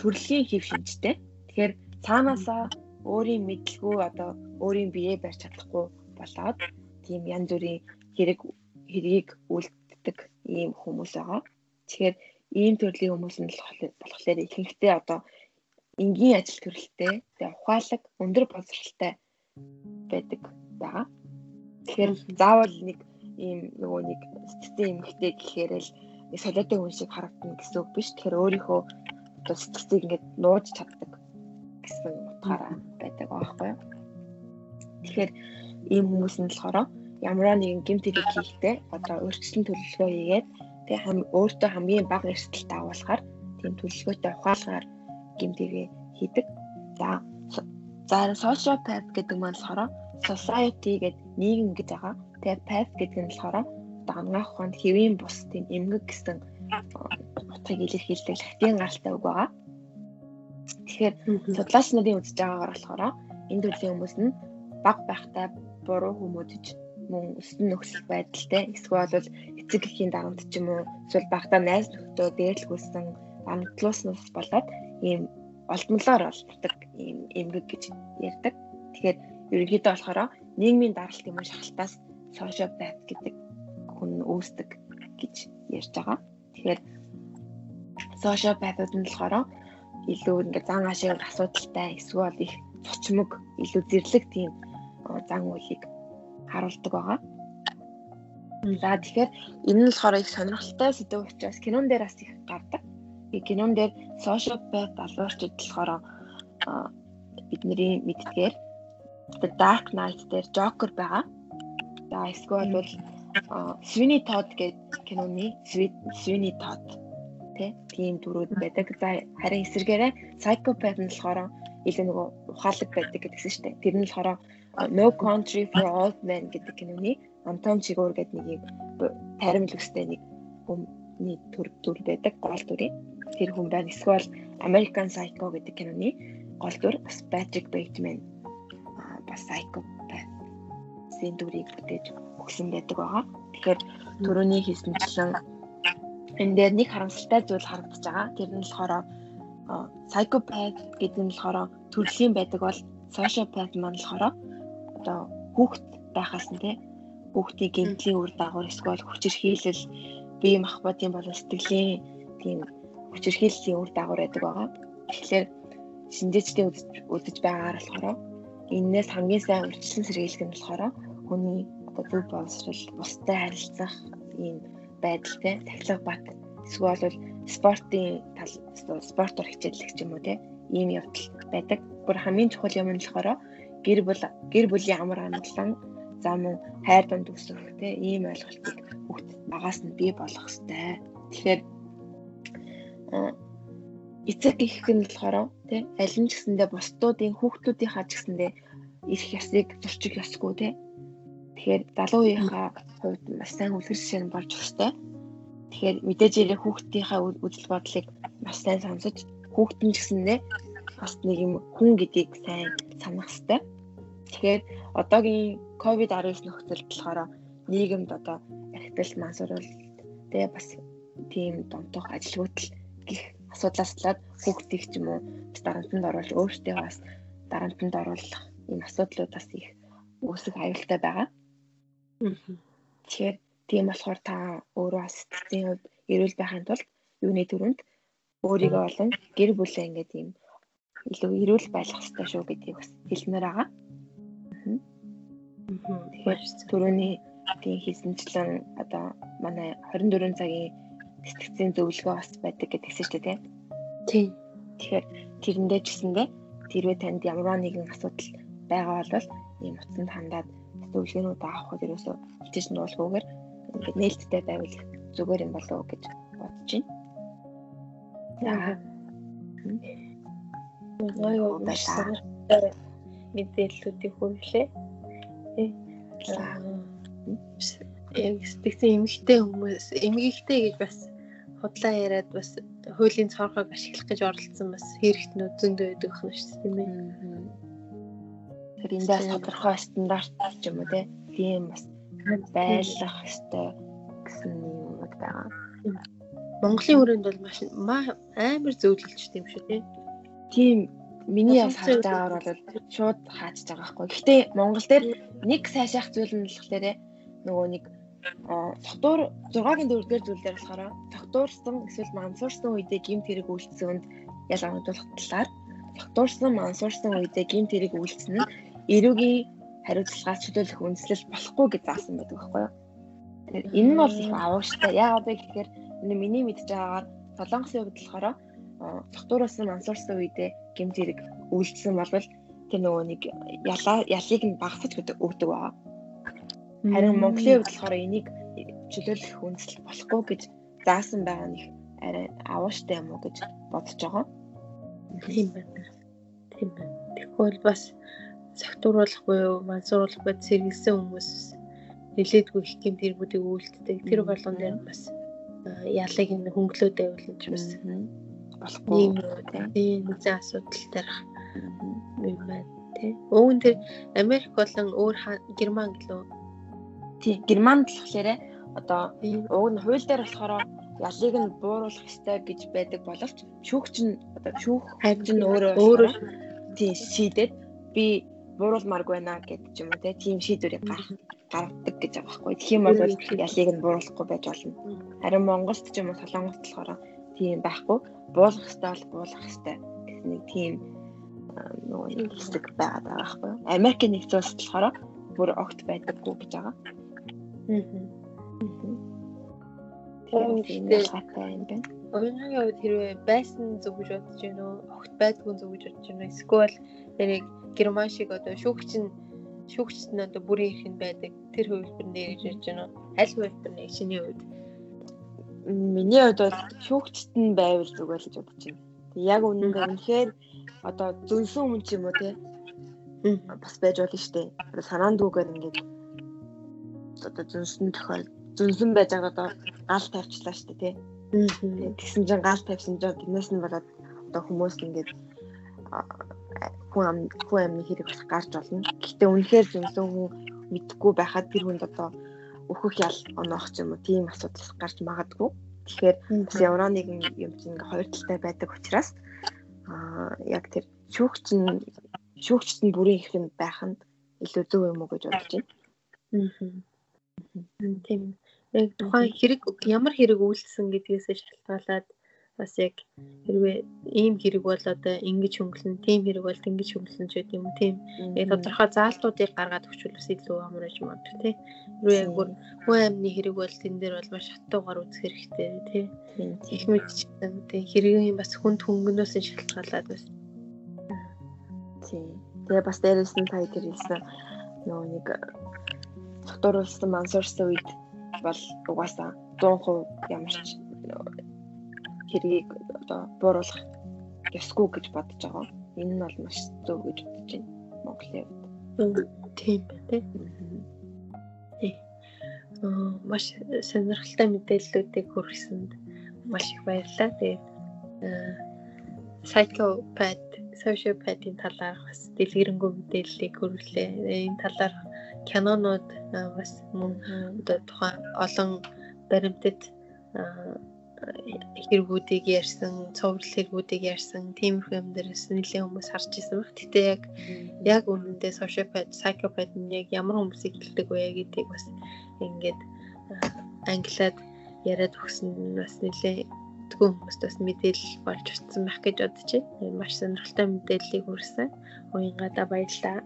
төрөлхийн хэв шинжтэй. Тэгэхээр цаанаасаа өөрийн мэдлгүй одоо өөрийн биеэ барьж чадахгүй болоод тийм янз бүрийн хэрэг хэргийг үлддэг ийм хүмүүс байгаа. Тэгэхээр ийм төрлийн хүмүүс нь болохоор ихэнхдээ одоо энгийн ажил төрөлтэй, тэгээ ухаалаг, өндөр боловсралтай байдаг байгаа. Тэгэхээр заавал нэг ийм нөгөө нэг сэтгцэн эмгтэй гэхээр л солиотой хүн шиг харагдана гэсэн үг биш. Тэгэхээр өөрийнхөө одоо сэтгцийг ингээд нууж чаддаг гэсэн утгаараа байдаг аахгүй юу. Тэгэхээр ийм хүмүүс нь болохоор ямар нэгэн гэмт хэрэг хийхдээ одоо өөрчлөлт төлөвлөгөө хийгээд тэгээ хам өөртөө хамгийн бага эрсдэлтэй агуулгаар тийм төлөвлөгөөтэй ухаалгаар гэмт хэрэг хийдэг. За за sociopath гэдэг нь болохоор society гэдэг нийгэм гэж байгаа. Тэгээ path гэдэг нь болохоор одоо ангаах ухаанд хэвийн бус тийм эмгэг гэсэн утгыг илэрхийлдэг латин гаралтай үг байгаа. Тэгэхээр судлаач нарын үзэж байгаагаар болохоор энэ төрлийн хүмүүс нь баг байхтай буруу хүмүүжж мөн өссөн нөхцөл байдалтай эсвэл бол эцэг эхийн дарамт ч юм уу эсвэл багтаа найз нөхдөд дээрлгүүлсэн амтлууснаас болоод ийм олдмолоор олддог ийм эмгэг гэж ярьдаг. Тэгэхээр ерөнхийдөө болохоор нийгмийн даралт юм шахалтаас sociopath гэдэг хүн үүсдэг гэж ярьж байгаа. Тэгэхээр sociopath-ууд нь болохоор илүү ингээд зан ашиг асуудалтай эсвэл их цочмог илүү зэрлэг тийм зан үйлийг харуулдаг байгаа. За тэгэхээр энэ нь болохоор их сонирхолтой сэдв учраас кинон дээр бас их гардаг. Кинон дээр social path алуурчид болохоор бидний мэддгээр The Dark Knight дээр Joker байгаа. За эсвэл бол Sweeney Todd гэдэг киноны Sweeney Todd тийм дүрүүд байдаг. За харин эсэргээрээ Psychopath нь болохоор илүү нөгөө ухаалаг байдаг гэдгсэн шүү дээ. Тэр нь болохоор No Country for Old Men гэдэг киноны Антон Чигуур гэдэг нэг юм таримл өстэй нэг хүмүүний төр дүр байдаг гол дүрийн. Тэр хүн байна. Эсвэл American Psycho гэдэг киноны гол дүр бас Patrick Bateman бас psychopath зэн дүрийг бүтээж өгсөн байдаг байгаа. Тэгэхээр төрөний хийсэнчлэн энэ дээр нэг харамсалтай зүйл харагдаж байгаа. Тэр нь болохоор psychopath гэдэг нь болохоор төрлийн байдаг бол sociopath маань болохоор одоо хүүхэд байхаас нь те хүүхдийн гэмтлийн үр дагавар эсвэл хүчирхийлэл бие махбодын болон сэтгэлийн тийм хүчирхийллийн үр дагавар байдаг байгаа. Тэгэхээр шинжээчдийн үдэж байгаагаар болохоор энээс хамгийн сайн урьдчилан сэргийлэх нь болохоор хүний одоо зөв боловсрол, бусдад харилцах ийм байдалтай тахилга бат эсвэл бол спортын тал спортоор хичээллэх юм уу те ийм явдал байдаг. Гур хамгийн чухал юм нь болохоор гэр бүл гэр бүлийн амар амгалан за мөн хайр дунд өсөх те ийм ойлголтыг хүүхд багаас нь бий болгох хэрэгтэй. Тэгэхээр эцэг гэх нь болохоор тий аль нь ч гэсэндээ бусдуудын хүүхдүүдийнхаа ч гэсэндээ ирэх ёсыг зурчих ёсгүй тий Тэгэхээр залуу үеийнхаа хувьд маш сайн үлгэр жишээ нь болж өстэй. Тэгэхээр мэдээж ирэх хүүхдийнхаа үжил бодлыг маш сайн сонсож хүүхд нь гэсэндээ бас нэг юм хүн гэдгийг сайн санах хэрэгтэй. Тэгэхээр одоогийн ковид-19 нөхцөлд болохоор нийгэмд одоо архитект мансуурал тэгээ бас тийм донтох ажилгүйдэл гих асуудлаас талаад хүүхдийг ч юм уу? Дарамтанд оруулж өөртөө бас дарамтанд оруулах ийм асуудлууд бас их үүсэх аюултай байгаа. Тэгэхээр тийм болохоор та өөрөө бас сэтгцийн хувьд эрүүл байхын тулд юуны төрөнд өөрийгөө болон гэр бүлээ ингээд ийм илүү эрүүл байлгах хэрэгтэй шүү гэдгийг бас хэлмээр байгаа. Тэгэхээр түрүүний тийм хийсэнчлэн одоо манай 24 цагийн сэтгцийн зөвлөгөө бас байдаг гэдгийгсэн шүү дээ. Тийм. Тэгэхээр тэрэндээ ч гэсэндээ тэрвээ танд ямар нэгэн асуудал байгаа бол ийм утсанд хандаад зөвлөгөөнүүд авахд ерөөсөө хичээж нуулгүйгээр ингээд нээлттэй байвал зүгээр юм болов уу гэж бодож байна. За. Аюу маш мэдээллүүдийг хүргэлээ. Яг сэтгцэн эмгэгтэй хүмүүс эмгэгтэй гэж бас худлаа яриад бас хуулийн цорхойг ашиглах гэж оролцсон бас хэрэгтнүүд зөндөө байдаг юм шүү дээ тийм ээ. Тэр эндээс тодорхой стандарт ч юм уу тийм бас байлгах ёстой гэсэн юмуд байгаа. Монголын хүрээнд бол маш амар зөвлөлч тийм шүү тий. Тийм миний бас харж байгаагаар бол шууд хааж байгаа байхгүй. Гэхдээ Монгол дээр нэг сайшаах зүйл нь болохоор нөгөө нэг тогтуур 6-гийн 4-р зүйлээр болохоор тогтуурсан эсвэл мансуурсан үедээ гимт хэрэг үйлцсэн үнд ял оногдуулах талаар тогтуурсан мансуурсан үедээ гимт хэрэг үйлцсэн нь эрүүгийн хариуцлагаас чөлөөлөх үндэслэл болохгүй гэж заасан байдаг байхгүй юу. Энэ нь бол их авууштай. Яагаад вэ гэхээр миний мэдж байгаагаар солонгосын хувьд болохоор тогтуураас нь ансуурсан үедээ гэмт хэрэг үйлдэлсэн болвол тэр нөгөө нэг ялыг нь багасч өгдөг байгаа. Харин Монголын хувьд болохоор энийг чөлөөлөх үндэслэл болохгүй гэж заасан байгаа нь арай авууштай юм уу гэж бодож байгаа. Тийм байна. Тийм байна. Тэгвэл бас сахтууруулах буюу мансууруулах бод сэргэлсэн хүмүүс нэлээдгүй их гэмт хэрэгүүдийг үйлддэг. Тэр болгон дээр бас ялыг нь хөнгөлөөд байвуулж бас болохгүй тийм нэгэн асуудал тарих юм байна тий. Өвөн тэр Америк болон өөр Герман гэлөө тий Германд болохоор одоо уг нь хууль дээр болохоор ялыг нь бууруулах ёстой гэж байдаг боловч шүүгч нь одоо шүүх хайж нь өөрөө өөрөө тий шийдээд би бууруулмааргүй байна гэдэг ч юм уу тийм шийдвэрийг гаргадаг гэж байгаа байхгүй. Тэгэх юм бол ялыг нь бууруулахгүй байж болно. Харин Монголд ч юм уу Солонгост болохоор тийм байхгүй. Буулгах ёстой бол буулгах ёстой гэсэн нэг тийм нөгөө нэг хэсэг байгаад байгаа байхгүй. Америкийн нэгдсэн улсад болохоор бүр огт байдаггүй гэж байгаа. Аа. Тэгэхээр хатай юм байна. Өөрийнхөө хувьд хэрвээ байсан зөв гэж бодож байна уу? Огт байдгүй зөв гэж бодож байна? Эсвэл тэрийг герман шиг одоо шүүгч нь шүүгчт нь одоо бүрийн эрх нь байдаг. Тэр хувилбар дээр гэж ярьж байна уу? Аль хувилбар нэг шиний хувьд? Миний хувьд бол шүүгчт нь байвал зүгээр гэж бодож байна. Тэг яг үнэндээ үнэхээр одоо зүнсэн хүн ч юм уу те бас байж болно шүү дээ. Санаандгүйгээр ингээд одоо зүнсэн тохиол зүнсэн байж байгаа одоо гал тавьчлаа шүү дээ те. Тэгсэн чинь гал тавьсан чинь тэрнээс нь болоод одоо хүмүүс ингээд хүн ам хүн амны хэрэг бас гарч болно. Гэхдээ үнэхээр зөнсөн хүн мэдхгүй байхад тэр хүнд одоо өөхөх ял оноох юм уу тийм асуудал гарч магадгүй. Тэгэхээр бас ямар нэгэн юм чинь ингээ хоёр талтай байдаг учраас аа яг тэр шүүгч нь шүүгчт нь бүрийн их юм байх нь илүү зөв юм уу гэж бодож байна. Аа. Тийм. Яг тухайн хэрэг ямар хэрэг үйлдсэн гэдгээс шалтгаалаад бас яг хэрвээ ийм хэрэг бол одоо ингэж хөнгөлн, тийм хэрэг бол ингэж хөнгөлн ч гэдэг юм тийм. Яг тодорхой заалтуудыг гаргаад өгчвөл бас илүү амар гэж магадгүй тий. Хэрвээ яг бүр хүн амны хэрэг бол тэн дээр бол маш хатуугаар үзэх хэрэгтэй тий. Мэдчихсэн тий. Хэргийн бас хүнд хөнгөнөөс шалтгаалаад бас. Тийм. Тэгээ бас дээрээс нь та хэлсэн нөгөө нэг доторуулсан мансуурсан үед бол угаасаа 100% ямар ч хэргийг одоо бууруулах ёсгүй гэж бодож байгаа. Энэ нь бол маш зөв гэж бодож байна. Монголын хувьд. Тийм байна тий. Аа маш сонирхолтой мэдээллүүдийг хүргэсэнд маш их баярлалаа. Тэгээд psychopath, sociopath-ийн талаар бас дэлгэрэнгүй мэдээллийг хүргэлээ. Энэ талаар кинонууд бас мөн одоо тухайн олон баримтад хэрэгүүдийг ярьсан, цоврал хэрэгүүдийг ярьсан, тиймэрхүү юм дээрээс нэлээд хүмүүс харж ирсэн баг. Гэтэ яг яг үнэндээ sociopath, psychopath нь яг ямар хүмүүсийг хэлдэг вэ гэдгийг бас ингээд англиад яриад өгсөн нь бас нэлээд тгөө хүмүүст бас мэдээлэл болж утсан байх гэж бодож байна. Маш сонирхолтой мэдээллийг хүргэсэн. Уянгада баярлалаа.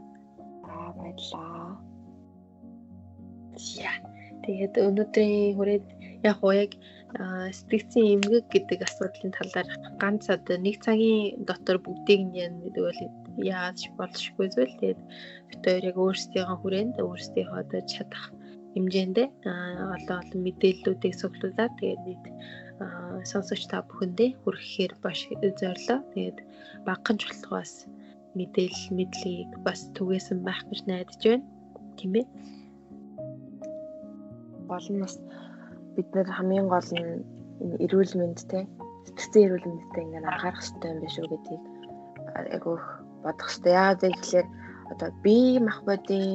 Аа баярлалаа. Яа. Тэгээд өнөөдрийн хүрээд яг уу яг сэтгцийн эмгэг гэдэг асуудлын талаар ганц одоо нэг цагийн дотор бүгдийг нь бол яаж болшгүй зүйл. Тэгээд бид хоёр яг өөрсдийнхөө хүрээнд өөрсдийнхөө одоо чадах хэмжээнд олон олон мэдээллүүдийг цуглуулад тэгээд нийт сонсогч та бүхэндээ хүргэхээр баш зорилоо. Тэгээд багхан чулгаас мэдээлэл мэдлийг бас түгээсэн байх гэж найдаж байна. Тийм ээ гол нь бас бид нэр хамгийн гол нь энэ эрүүл мэнд те сэтгцэн эрүүл мэндтэй ингээд анхаарах хэрэгтэй юм биш үү гэдгийг айгүйх бодох хэрэгтэй. Яагаад гэвэл одоо бие махбодын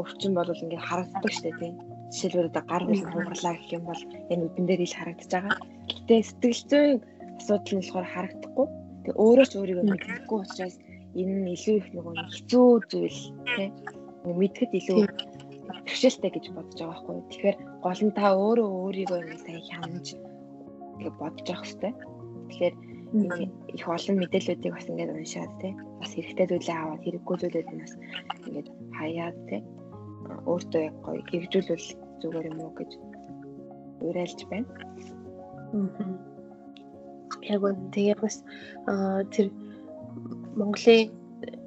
өвчин бол ингээд харагддаг дээ тийм. Жишээлбэл одоо гар хөл хунгарлаа гэх юм бол энэ үдэн дээр ил харагдаж байгаа. Гэтэ сэтгэл зүйн асуудал нь болохоор харагдахгүй. Тэгээ өөрөө ч өөрийгөө мэдхгүй учраас энэ нь илүү их нэг хэцүү зүйл тийм. Мэдхэд илүү бэрхшээлтэй гэж бодож байгаа байхгүй. Тэгэхээр гол нь та өөрөө өөрийгөө ингэ сайн хянаж гэж бодож явах хэрэгтэй. Тэгэхээр их олон мэдээллүүдийг бас ингээд уншаад тий бас хэрэгтэй зүйлээ аваад хэрэггүй зүйлүүд нь бас ингээд хаяад тий өөртөө яг гоё хэрэгжүүлвэл зүгээр юм уу гэж уриалж байна. Яг үн тэгээ бас тэр Монголын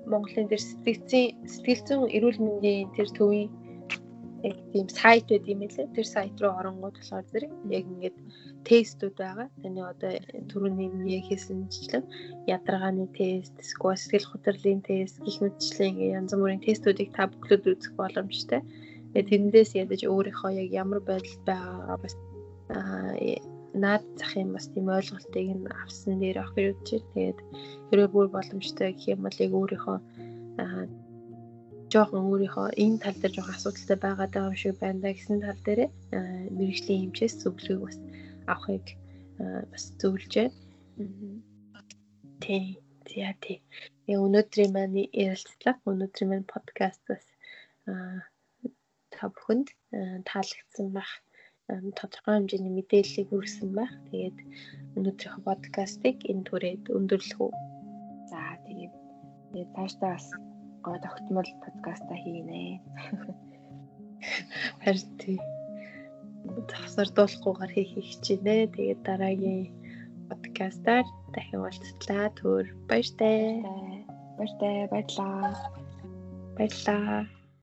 Монголын тэр сэтгцийн сэтгэл зүйн эрүүл мэндийн тэр төвийн яг тийм сайт байд юм лээ. Тэр сайт руу оронгууд болохоор зэрэг яг ингээд тестүүд байгаа. Таны одоо түрүүний нэг хийсэнчлэн ядаргааны тест, сэтгэл хөдлөлийн тест, гих мэтчлийн янз бүрийн тестүүдийг та бүхлөд үзэх боломжтой. Тэгээд тэндээс ядаж өөрийнхөө яг ямар байдал байгаагаа бас наад зах юм бас тийм ойлголтыг нь авсан дээр ах гэж бодчих. Тэгээд хэрвээ бүр боломжтой гэх юм бол яг өөрийнхөө жоохон өөрийнхөө энэ тал дээр жоохон асуудалтай байгаа юм шиг байна да гэсэн тал дээр мэрэгжлийн хэмжээс зөвлөгөөг бас авахыг бас зөвлөжээ. Тий. За тий. Яг өнөөдрийн маань ярилцлага, өнөөдрийн маань подкаст бас та бүхэнд таалагдсан байх тодорхой хэмжээний мэдээллийг хүргэсэн байх. Тэгээд өнөөдрийнхөө подкастыг энэ түрээд өндөрлөх үү. За тэгээд тэгээд цаашдаа бас гоо тогтмол подкаста хийнэ. Харин тий. Завсардуулахгүйгээр хийх хичээнэ. Тэгээд дараагийн подкастаар дахин уулзтлаа. Түр баяртай. Баяртай. Баярлаа. Баярлаа.